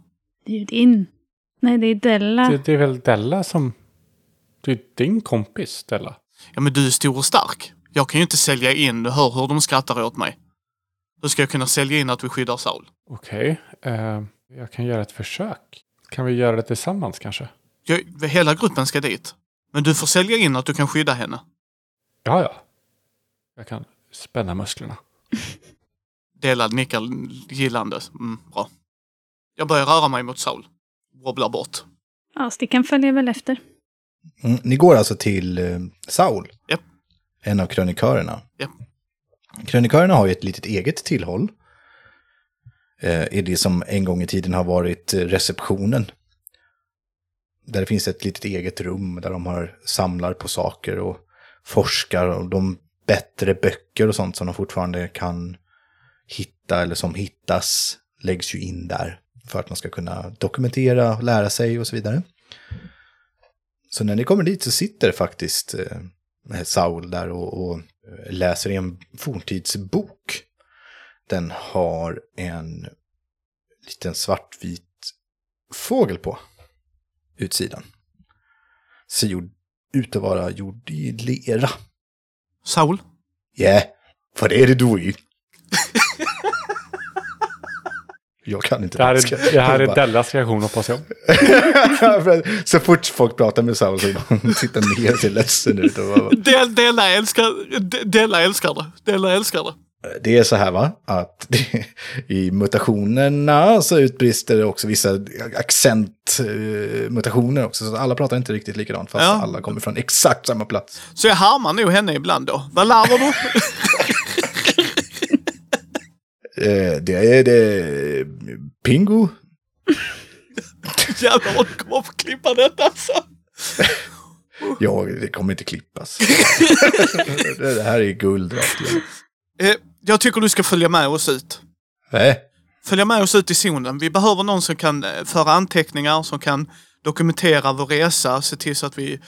Det är ju din. Nej, det är Della. Det, det är väl Della som... Det är din kompis, Della. Ja men du är stor och stark. Jag kan ju inte sälja in, du hör hur de skrattar åt mig. Hur ska jag kunna sälja in att vi skyddar Saul? Okej. eh, jag kan göra ett försök. Kan vi göra det tillsammans kanske? Jag, hela gruppen ska dit. Men du får sälja in att du kan skydda henne. Ja, ja. Jag kan spänna musklerna. Delad nickar gillande. Mm, bra. Jag börjar röra mig mot Saul. Wobblar bort. Ja, stickan följer väl efter. Mm, ni går alltså till eh, Saul. Japp. En av krönikörerna. Japp. Krönikörerna har ju ett litet eget tillhåll. Eh, I det som en gång i tiden har varit eh, receptionen. Där det finns ett litet eget rum där de har samlar på saker och forskar och de bättre böcker och sånt som de fortfarande kan hitta eller som hittas läggs ju in där för att man ska kunna dokumentera, lära sig och så vidare. Så när ni kommer dit så sitter faktiskt eh, Saul där och, och läser i en forntidsbok. Den har en liten svartvit fågel på utsidan. Ser gjord, ut att vara gjord i lera. Saul? Ja, för det är det du är. [laughs] Jag kan inte Det här danska. är, det här är Dellas reaktion hoppas jag. [laughs] så fort folk pratar med Saul så tittar ner och ser ledsen ut. Och bara, Del, Della älskar, De- Della älskar det. Della älskar det. Det är så här va, att det, i mutationerna så utbrister det också vissa accentmutationer också. Så alla pratar inte riktigt likadant fast Ja. alla kommer från exakt samma plats. Så jag härmar nog henne ibland då. Vad larvar du? Eh, det är det Pingo. [laughs] Jävlar vad du kommer få klippa detta alltså. [laughs] Ja, det kommer inte klippas. [laughs] det här är guld igenom. Eh, jag tycker du ska följa med oss ut. Nej, Följa med oss ut i zonen. Vi behöver någon som kan eh, föra anteckningar, som kan dokumentera vår resa, se till så att vi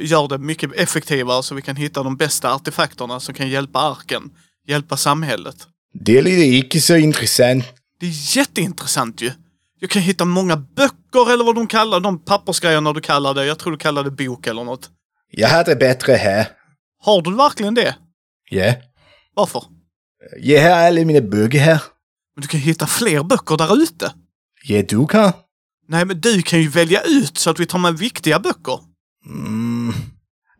gör det mycket effektivare så vi kan hitta de bästa artefakterna som kan hjälpa arken, hjälpa samhället. Det är inte så intressant. Det är jätteintressant ju. Jag kan hitta många böcker eller vad de kallar de pappersgrejerna du kallar det. Jag tror du kallar det bok eller något. Jag hade bättre här. Har du verkligen det? Ja, Varför? jag har alla mina böcker här. Men du kan hitta fler böcker där ute. Ja, du kan. Nej, men du kan ju välja ut så att vi tar med viktiga böcker. Mm.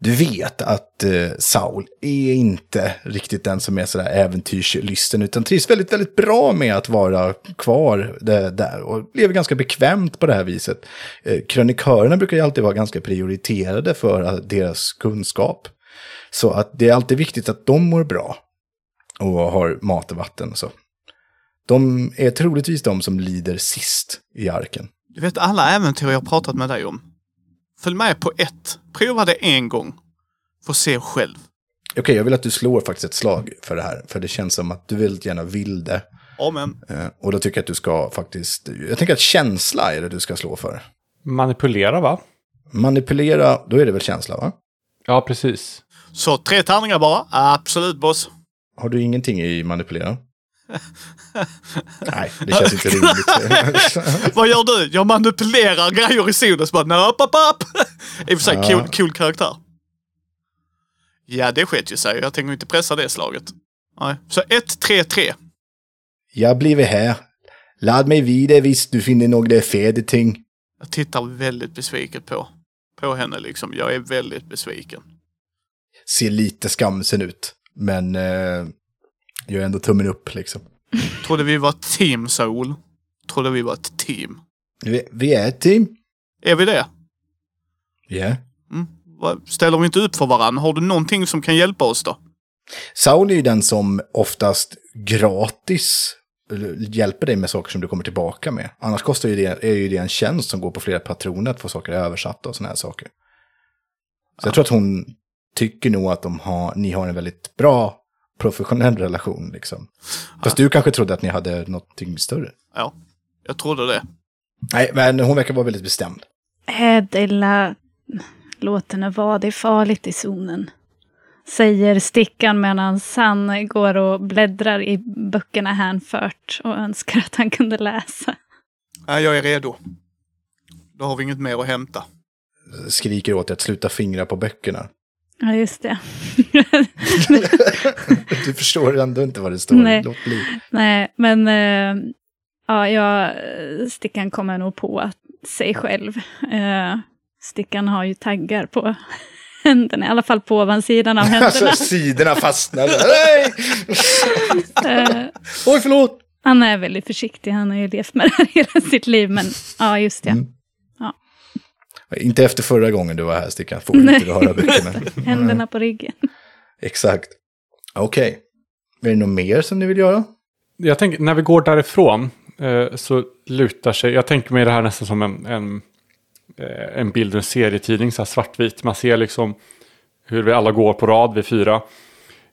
Du vet att eh, Saul är inte riktigt den som är sådär äventyrslysten, utan trivs väldigt, väldigt bra med att vara kvar där, där och lever ganska bekvämt på det här viset. Eh, krönikörerna brukar ju alltid vara ganska prioriterade för deras kunskap. Så att det är alltid viktigt att de mår bra och har mat och vatten. och Så. De är troligtvis de som lider sist i arken. Du vet alla äventyr jag har pratat med dig om. Följ med på ett. Prova det en gång. Få se själv. Okej, jag vill att du slår faktiskt ett slag för det här. För det känns som att du väldigt gärna vill det. Amen. Eh, Och då tycker jag att du ska faktiskt... Jag tänker att känsla är det du ska slå för. Manipulera va? Manipulera, då är det väl känsla va? Ja, precis. Så tre tärningar bara. Absolut boss. Har du ingenting i manipulera? Nej, det känns inte rimligt. [laughs] Vad gör du? Jag manipulerar grejer i. Så bara nöp, upp, upp. I och för sig Ja. cool, cool karaktär. Ja, det sket ju sig. Jag tänker inte pressa det slaget. Nej. Så 1, 3, 3. jag blir här. Lad mig vidare visst du finner några fede ting. Jag tittar väldigt besviket på, på henne liksom. Jag är väldigt besviken. Ser lite skamsen ut. Men eh, gör ändå tummen upp liksom. Trodde vi var ett team, Saul. Trodde vi var ett team. Vi, vi är ett team. Är vi det? Ja. Mm. Vad- Ställer vi inte upp för varandra? Har du någonting som kan hjälpa oss då? Saul är ju den som oftast gratis hjälper dig med saker som du kommer tillbaka med. Annars kostar ju det, är ju det en tjänst som går på flera patroner att få saker översatta och sådana här saker. Så jag tror att hon tycker nog att de har, ni har en väldigt bra professionell relation. Liksom. Fast du kanske trodde att ni hade någonting större. Ja, jag trodde det. Nej, men hon verkar vara väldigt bestämd. Della, låt henne vara, det är farligt i zonen. Säger Stickan medan han går och bläddrar i böckerna hänfört och önskar att han kunde läsa. Ja, jag är redo. Då har vi inget mer att hämta. Skriker åt dig att sluta fingra på böckerna. Ja, just det. [laughs] Du förstår ändå inte vad det står. Nej. Låt bli. Nej, men eh, ja, jag, Stickan kommer nog på sig själv. Eh, Stickan har ju taggar på [laughs] händerna, i alla fall på ovansidan av [laughs] händerna. Alltså sidorna fastnar. Nej! Eh, Oj, förlåt! han är väldigt försiktig, han har ju levt med det här hela sitt liv, men ja, just det. Mm. Inte efter förra gången du var här, Stickan. Får inte du höra böckerna. [laughs] Händerna på ryggen. Exakt. Okej. Är det något mer som ni vill göra? Jag tänker, när vi går därifrån eh, så lutar sig, jag tänker mig det här nästan som en, en, eh, en bild ur en serietidning, så här svartvit. Man ser liksom hur vi alla går på rad, vi fyra.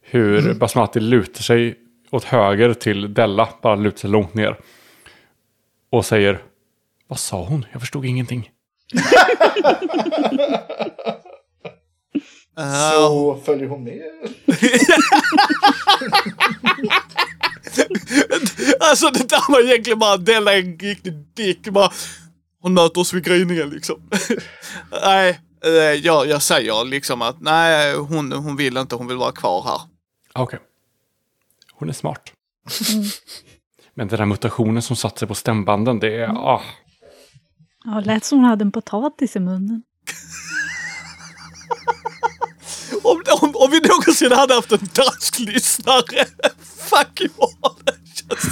Hur Basmati lutar sig åt höger till Della, bara lutar sig långt ner. Och säger, vad sa hon? Jag förstod ingenting. Uh, Så följer hon med. [laughs] alltså det där var egentligen bara Della en riktig dick. Bara, hon möter oss vid gryningen liksom. [laughs] Nej, Eh, jag, jag säger liksom att nej, hon, hon vill inte, hon vill vara kvar här. Okej. Hon är smart. Men den där mutationen som satt sig på stämbanden, det är... Ah, Ja, lät som hon hade en potatis i munnen. [laughs] Om, om, om vi någonsin hade haft en dansk lyssnare. [laughs] Fuck you all.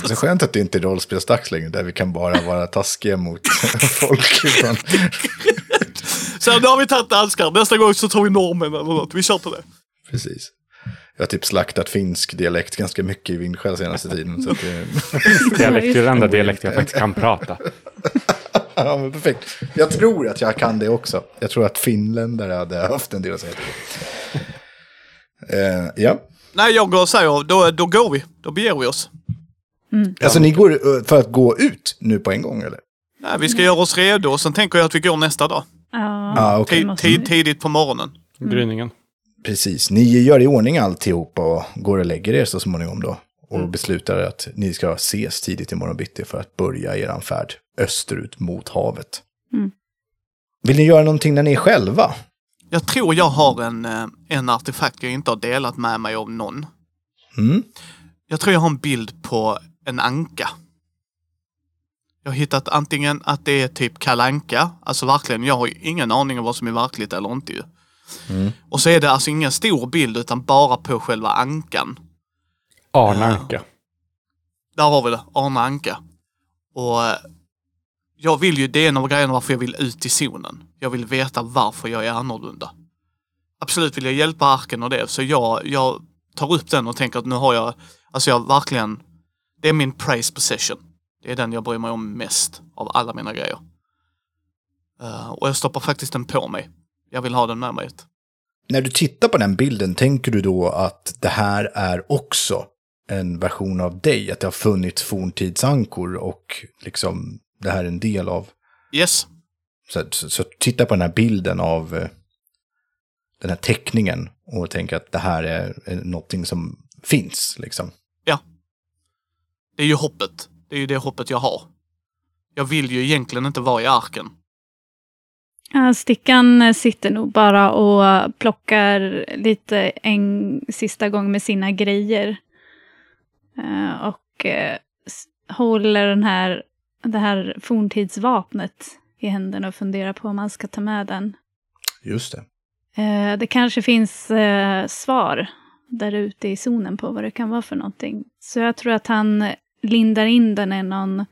Så skönt att det inte är rollspelsdags längre, där vi kan bara vara taskiga mot [laughs] folk. Utan, Så nu har vi tagit danskar. Nästa gång så tar vi normen eller något. Vi kör på det. precis. Jag har typ slaktat finsk dialekt ganska mycket i Vindskäl senaste tiden. Så att det, [laughs] dialekt är den enda dialekt jag faktiskt kan prata. [laughs] ja, men perfekt. Jag tror att jag kan det också. Jag tror att finländare hade haft en del att säga. Uh, ja, Nej, jag går och säger då, då går vi. Då beger vi oss. alltså ni går eh, för att gå ut nu på en gång eller? Nej, vi ska göra oss redo och sen tänker jag att vi går nästa dag. Ja. Tid, tid, vi. tidigt på morgonen. Gryningen. Precis, ni gör i ordning alltihopa och går och lägger er så småningom då. Och beslutar att ni ska ses tidigt imorgon bitti för att börja er färd österut mot havet. Mm. Vill ni göra någonting när ni är själva? Jag tror jag har en, eh, en artefakt jag inte har delat med mig av någon. Mm? Jag tror jag har en bild på en anka. Jag har hittat antingen att det är typ kalanka, alltså verkligen, jag har ju ingen aning om vad som är verkligt eller inte ju. Och så är det alltså ingen stor bild utan bara på själva ankan. Arne Anka. Där har vi det, Arne Anka. Och eh, jag vill ju, det är en av grejerna varför jag vill ut i zonen. Jag vill veta varför jag är annorlunda. Absolut vill jag hjälpa arken och det, så jag, jag tar upp den och tänker att nu har jag, alltså jag verkligen, det är min praise possession. Det är den jag bryr mig om mest av alla mina grejer. Eh, och jag stoppar faktiskt den på mig. Jag vill ha den med mig. När du tittar på den bilden, tänker du då att det här är också en version av dig? Att det har funnits forntidsankor och liksom det här är en del av... Yes, Så, så, så titta på den här bilden av eh, den här teckningen och tänk att det här är, är någonting som finns liksom. det är ju hoppet. Det är ju det hoppet jag har. Jag vill ju egentligen inte vara i arken. Stickan sitter nog bara och plockar lite en sista gång med sina grejer. Eh, och eh, håller den här, det här forntidsvapnet i händerna och funderar på om man ska ta med den. Just det. Eh, det kanske finns svar där ute i zonen på vad det kan vara för någonting. Så jag tror att han lindar in den i någon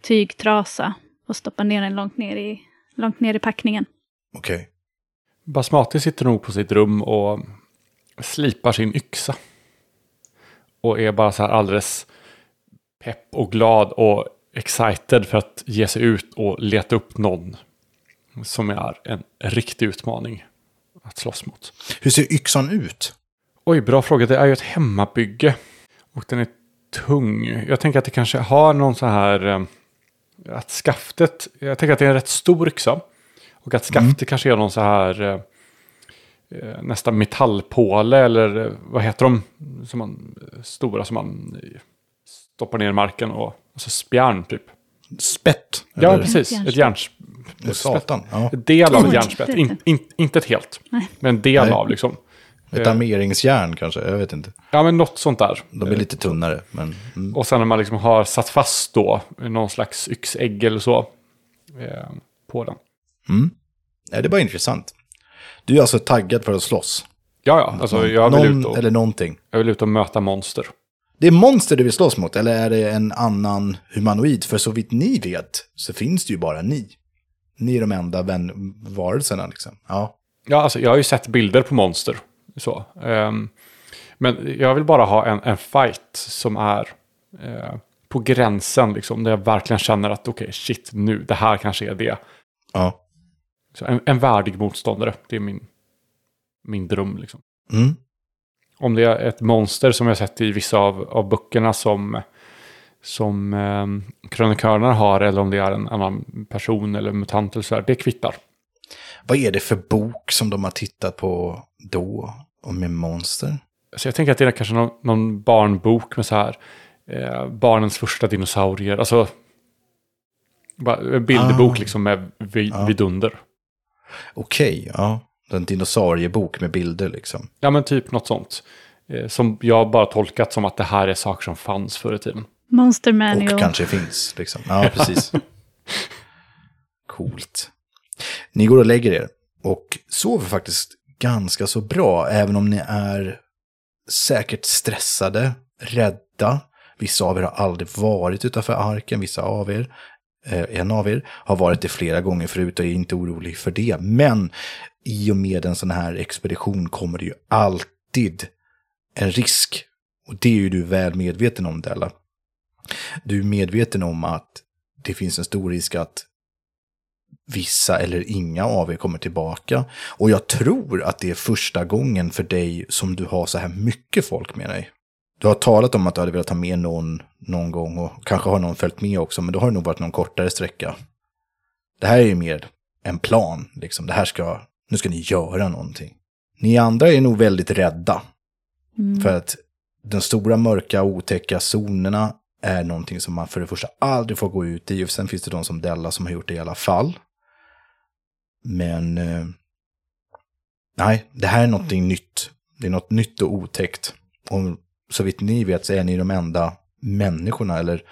tygtrasa och stoppar ner den långt ner i, långt ner i packningen. Okej. Basmati sitter nog på sitt rum och slipar sin yxa. Och är bara så här alldeles pepp och glad och excited för att ge sig ut och leta upp någon som är en riktig utmaning att slåss mot. Hur ser yxan ut? Oj, bra fråga. Det är ju ett hemmabygge. Och den är tung. Jag tänker att det kanske har någon så här... Att skaftet... Jag tänker att det är en rätt stor yxa. Och att skaftet kanske är någon så här... eh, eh, Nästan metallpåle eller eh, vad heter de? Som man, eh, stora som man stoppar ner i marken och... Alltså spjärn typ. Spett? Ja, Eller- precis. Järnspett. Ett järns... Ja. En del av ett [laughs] järnspett. In, in, inte ett helt. Nej. Men en del Nej. av liksom. Ett armeringsjärn kanske, jag vet inte. Ja, men något sånt där. De är lite tunnare, men... Mm. Och sen när man liksom har satt fast då någon slags yxägg eller så eh, på den. Mm. Ja, det var intressant. Du är alltså taggad för att slåss? Ja, ja, alltså jag vill, Någon, ut och, Eller någonting. jag vill ut och möta monster. Det är monster du vill slåss mot, eller är det en annan humanoid? För så vitt ni vet så finns det ju bara ni. Ni är de enda vän varelserna liksom. Ja. Ja, alltså jag har ju sett bilder på monster. Så. Ehm, men jag vill bara ha en, en fight som är eh, på gränsen, liksom, där jag verkligen känner att okej, shit, nu, det här kanske är det. Ja. Så en, en värdig motståndare, det är min, min dröm. Liksom. Mm. Om det är ett monster som jag sett i vissa av, av böckerna som, som eh, krönikörerna har eller om det är en annan person eller mutant eller så här, det kvittar. Vad är det för bok som de har tittat på då? Om med monster? Så jag tänker att det är kanske någon, någon barnbok med så här eh, barnens första dinosaurier. Alltså bilderbok Ah. liksom med vid, Ja. vidunder. Okej, ja. En dinosauriebok med bilder liksom. Ja, men typ något sånt. Eh, som jag bara tolkat som att det här är saker som fanns förr i tiden. Monster Manual. Och kanske finns. Liksom. Ja, precis. [laughs] Coolt. Ni går och lägger er och sover faktiskt ganska så bra, även om ni är säkert stressade, rädda. Vissa av er har aldrig varit utanför arken, vissa av er, eh, en av er, har varit det flera gånger förut och är inte orolig för det. Men i och med en sån här expedition kommer det ju alltid en risk. Och det är ju du väl medveten om, Della. Du är medveten om att det finns en stor risk att vissa eller inga av er kommer tillbaka. Och jag tror att det är första gången för dig som du har så här mycket folk med dig. Du har talat om att du hade velat ha med någon någon gång och kanske har någon följt med också, men då har det nog varit någon kortare sträcka. Det här är ju mer en plan, liksom. Det här ska, nu ska ni göra någonting. Ni andra är nog väldigt rädda. För att de stora mörka otäcka zonerna är någonting som man för det första aldrig får gå ut i. Och sen finns det de som Della som har gjort det i alla fall. Men eh, nej, det här är någonting nytt. Det är något nytt och otäckt. Och så vitt ni vet så är ni de enda människorna eller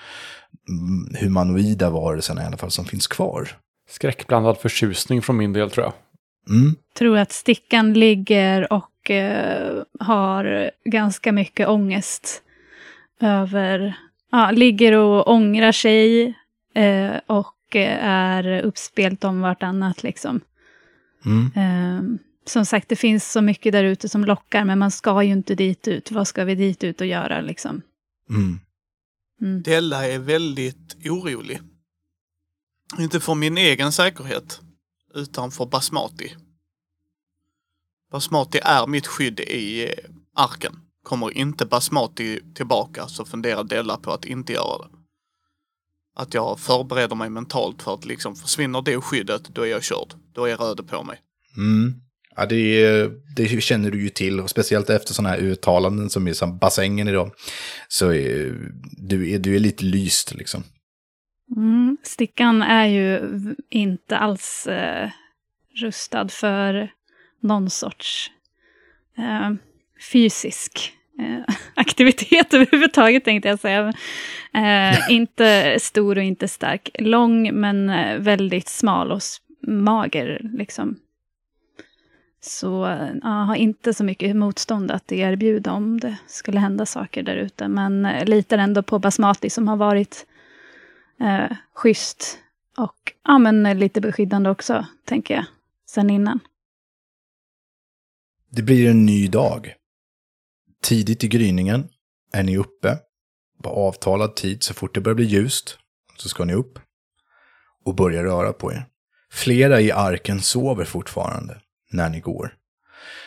mm, humanoida varelserna i alla fall som finns kvar. Skräckblandad förtjusning från min del tror jag. Mm. tror att Stickan ligger och eh, har ganska mycket ångest över... Ja, ligger och ångrar sig eh, och är uppspelt om vartannat liksom. Mm. Eh, som sagt, det finns så mycket där ute som lockar, men man ska ju inte dit ut. Vad ska vi dit ut och göra liksom? Mm. Mm. Della är väldigt orolig. Inte för min egen säkerhet, utan för Basmati. Basmati är mitt skydd i eh, arken. Kommer inte Basmati tillbaka så funderar Della på att inte göra det. Att jag förbereder mig mentalt för att liksom försvinner det skyddet, då är jag körd. Då är Röde på mig. Mm. Ja, det, det känner du ju till, och speciellt efter sådana här uttalanden som är som bassängen idag. Så är, du, är, du är lite lyst liksom. Mm. Stickan är ju inte alls eh, rustad för någon sorts eh, fysisk eh, [laughs] aktivitet överhuvudtaget, tänkte jag säga. Eh, [laughs] inte stor och inte stark. Lång, men eh, väldigt smal och mager, liksom. Så eh, ja, har inte så mycket motstånd att erbjuda om det skulle hända saker där ute. Men eh, litar ändå på Basmati som har varit eh, schysst och ja, men lite beskyddande också, tänker jag, sen innan. Det blir en ny dag. Tidigt i gryningen är ni uppe. På avtalad tid, så fort det börjar bli ljust, så ska ni upp. Och börja röra på er. Flera i arken sover fortfarande när ni går.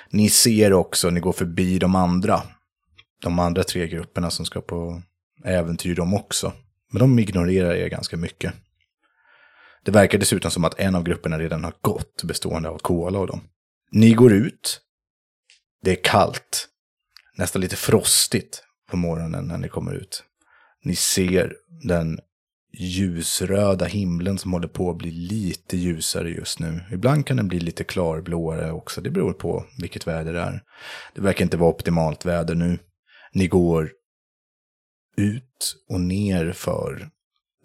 Ni ser också, ni går förbi de andra. De andra tre grupperna som ska på äventyr de också. Men de ignorerar er ganska mycket. Det verkar dessutom som att en av grupperna redan har gått, bestående av Kola och dem. Ni går ut. Det är kallt. Nästan lite frostigt på morgonen när ni kommer ut. Ni ser den ljusröda himlen som håller på att bli lite ljusare just nu. Ibland kan den bli lite klarblåare också. Det beror på vilket väder det är. Det verkar inte vara optimalt väder nu. Ni går ut och ner för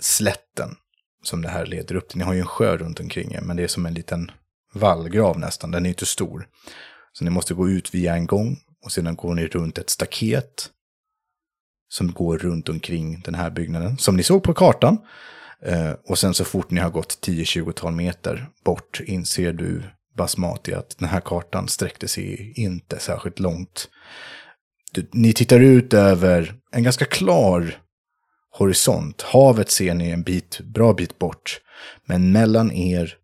slätten som det här leder upp till. Ni har ju en sjö runt omkring er, men det är som en liten vallgrav nästan. Den är inte stor. Så ni måste gå ut via en gång och sedan går ni runt ett staket som går runt omkring den här byggnaden, som ni såg på kartan. Eh, och sen så fort ni har gått 10-20 meter bort inser du, Basmati, att den här kartan sträckte sig inte särskilt långt. Du, ni tittar ut över en ganska klar horisont. Havet ser ni en bit, bra bit bort. Men mellan er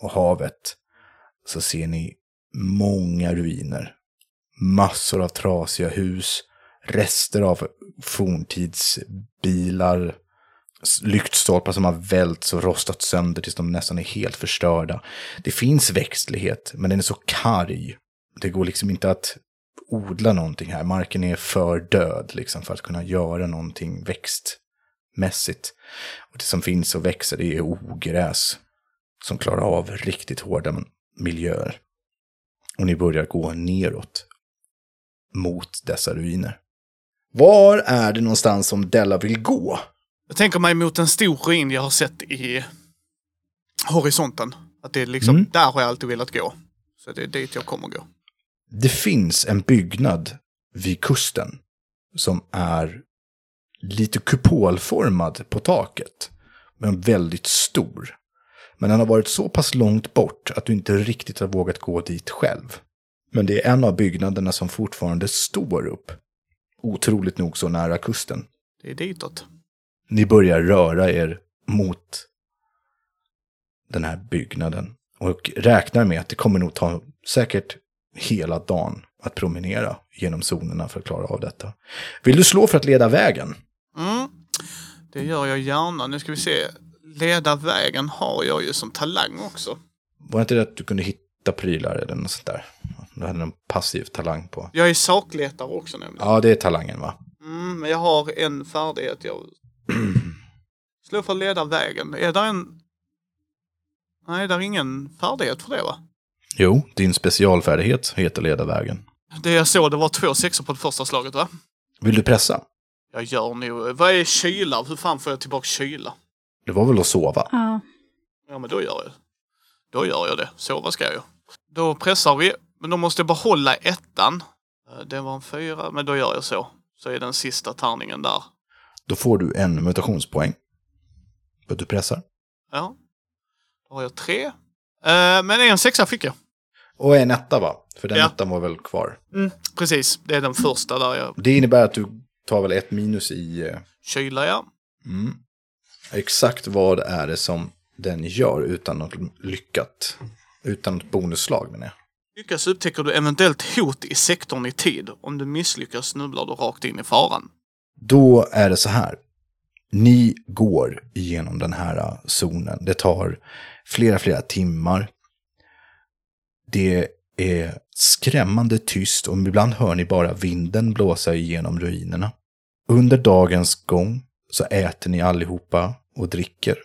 och havet så ser ni många ruiner. Massor av trasiga hus, rester av forntidsbilar, lyktstolpar som har välts och rostat sönder tills de nästan är helt förstörda. Det finns växtlighet, men den är så karg. Det går liksom inte att odla någonting här. Marken är för död liksom för att kunna göra någonting växtmässigt. Och det som finns och växer det är ogräs som klarar av riktigt hårda miljöer. Och ni börjar gå neråt mot dessa ruiner. Var är det någonstans som Della vill gå? Jag tänker mig mot en stor ruin jag har sett i horisonten. Att det är liksom, Mm. där har jag alltid velat gå. Så det är dit jag kommer gå. Det finns en byggnad vid kusten som är lite kupolformad på taket. Men väldigt stor. Men den har varit så pass långt bort att du inte riktigt har vågat gå dit själv. Men det är en av byggnaderna som fortfarande står upp. Otroligt nog så nära kusten. Det är ditåt. Ni börjar röra er mot den här byggnaden. Och räknar med att det kommer nog ta säkert hela dagen att promenera genom zonerna för att klara av detta. Vill du slå för att leda vägen? Mm. Det gör jag gärna. Nu ska vi se. Leda vägen har jag ju som talang också. Var inte det att du kunde hitta prylar eller något sånt där? Du hade en passiv talang på. Jag är sakletare också nämligen. Ja, det är talangen va? Mm, men jag har en färdighet jag... [clears throat] Slå för att leda vägen. Är där en... Nej, där är ingen färdighet för det va? Jo, din specialfärdighet heter leda vägen. Det jag såg det var två sexor på det första slaget va? Vill du pressa? Jag gör nog... Vad är kyla? Hur fan får jag tillbaka kyla? Det var väl att sova? Ja. Ja, men då gör jag Då gör jag det. Sova ska jag ju. Då pressar vi. Men då måste jag behålla ettan. Eh, Det var en fyra, men då gör jag så. Så är den sista tärningen där. Då får du en mutationspoäng. För att du pressar. Ja. Då har jag tre. Eh, Men en sexa fick jag. Och en etta va? För den Ja. ettan var väl kvar. Mm, precis. Det är den första där jag Det innebär att du tar väl ett minus i... eh, kylar, ja. Mm. Exakt vad är det som den gör utan något lyckat? Utan något bonusslag menar jag. Lyckas upptäcker du eventuellt hot i sektorn i tid. Om du misslyckas snubblar du rakt in i faran. Då är det så här. Ni går igenom den här äh, zonen. Det tar flera, flera timmar. Det är skrämmande tyst och ibland hör ni bara vinden blåsa igenom ruinerna. Under dagens gång så äter ni allihopa och dricker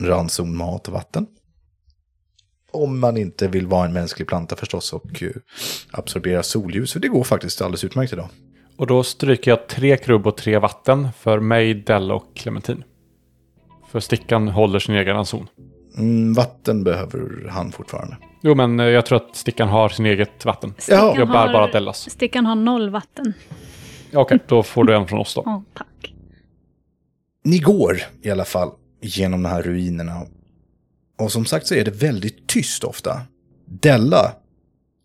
ranson-mat och vatten. Om man inte vill vara en mänsklig planta förstås och eh, absorbera solljus, för det går faktiskt alldeles utmärkt idag. Och då stryker jag tre krubb och tre vatten för mig, Della och Clementin. För stickan håller sin egen ranson. Mm, vatten behöver han fortfarande. Jo, men eh, jag tror att stickan har sin eget vatten. Jaha. Jag bär bara Dellas. Stickan har noll vatten. Okej, då får du en från oss då. Åh, tack. Ni går i alla fall genom de här ruinerna. Och som sagt så är det väldigt tyst ofta. Della,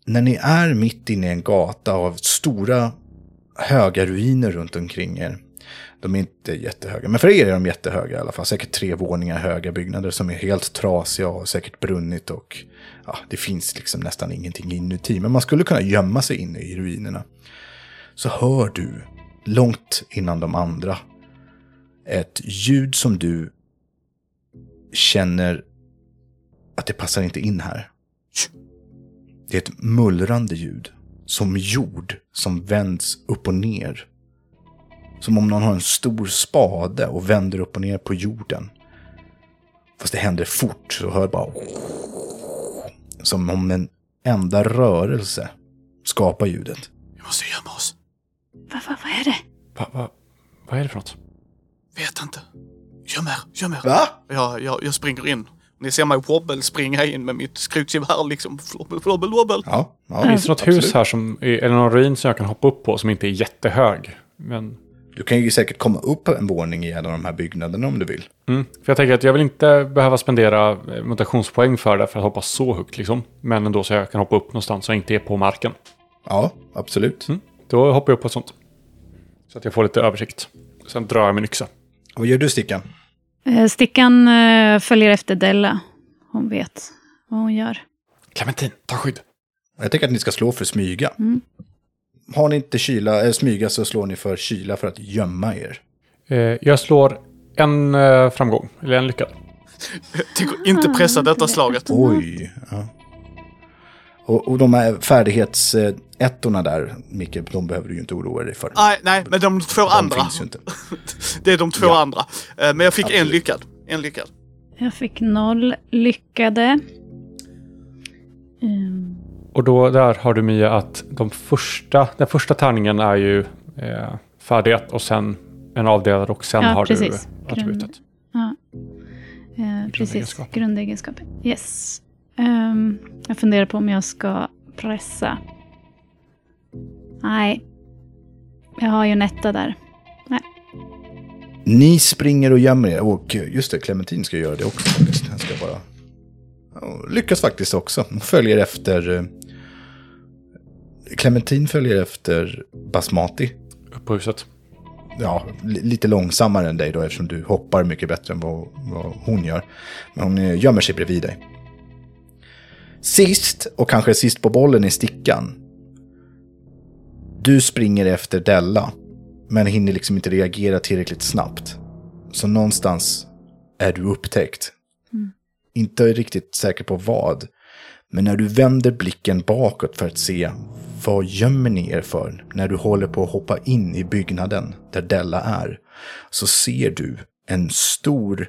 när ni är mitt inne i en gata av stora höga ruiner runt omkring er. De är inte jättehöga, men för er är de jättehöga i alla fall. Säkert tre våningar höga byggnader som är helt trasiga och säkert brunnit och ja, det finns liksom nästan ingenting inuti. Men man skulle kunna gömma sig inne i ruinerna. Så hör du, långt innan de andra, ett ljud som du känner att det passar inte in här. Det är ett mullrande ljud. Som jord som vänds upp och ner. Som om någon har en stor spade och vänder upp och ner på jorden. Fast det händer fort så hör bara... Som om en enda rörelse skapar ljudet. Vi måste gömma oss. Va, va, vad är det? Va, va, vad är det för något? Vet inte. Göm er, göm er. Va? Jag, jag, jag springer in. Ni ser mig wobble springa in med mitt skrotsgevär liksom. Flobbel, flobbel, wobbel. Ja, ja Finns det något absolut. hus här som, är- eller någon ruin som jag kan hoppa upp på som inte är jättehög? Men, Du kan ju säkert komma upp en våning i en av de här byggnaderna om du vill. mm, för jag tänker att jag vill inte behöva spendera eh, mutationspoäng för det för att hoppa så högt liksom. Men ändå så jag kan hoppa upp någonstans och inte är på marken. Ja, absolut. Mm. Då hoppar jag upp på ett sånt. Så att jag får lite översikt. Sen drar jag min yxa. Vad gör du Stickan? Eh, Stickan eh, följer efter Della. Hon vet vad hon gör. Clementin, ta skydd. Jag tänker att ni ska slå för smyga. Mm. Har ni inte kyla, äh, smyga så slår ni för kyla för att gömma er. Eh, jag slår en eh, framgång, eller en lyckad. [laughs] Tänker inte pressa detta slaget. Oj. Ja. Och, och de här färdighetsettorna där, Micke, de behöver du ju inte oroa dig för. Nej, nej, men de två de andra. finns ju inte. [laughs] Det är de två Ja. andra. Eh, Men jag fick en Absolut. lyckad. En lyckad. Jag fick noll lyckade. Mm. Och då där har du Mia att de första, den första tärningen är ju eh, färdighet och sen en avdelad och sen Ja, har precis. du attributet. Ja. Eh, precis, grundegenskaper. Yes. Ehm, jag funderar på om jag ska pressa. Nej. Jag har ju en etta där. Ni springer och gömmer er. Och just det, Clementine ska göra det också. faktiskt. Han ska bara... Lyckas faktiskt också. Hon följer efter... eh, Clementine följer efter Basmati. Upp på huset. Ja, li- lite långsammare än dig då eftersom du hoppar mycket bättre än vad, vad hon gör. Men hon eh, gömmer sig bredvid dig. Sist, och kanske sist på bollen, är Stickan. Du springer efter Della, men hinner liksom inte reagera tillräckligt snabbt. Så någonstans är du upptäckt. Inte riktigt säker på vad. Men när du vänder blicken bakåt för att se vad gömmer ni er för när du håller på att hoppa in i byggnaden där Della är, så ser du en stor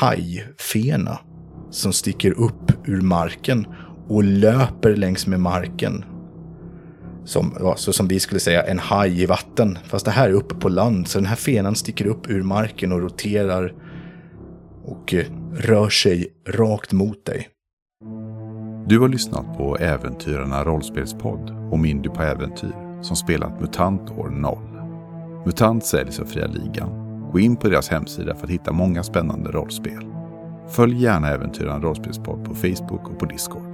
hajfena som sticker upp ur marken och löper längs med marken. Som, ja, så som vi skulle säga en haj i vatten. Fast det här är uppe på land, så den här fenan sticker upp ur marken och roterar och eh, rör sig rakt mot dig. Du har lyssnat på Äventyrarna rollspelspodd om Indy på äventyr som spelat MUTANT år 0. MUTANT säljs av Fria Ligan. Gå in på deras hemsida för att hitta många spännande rollspel. Följ gärna Äventyrarna rollspelspodd på Facebook och på Discord.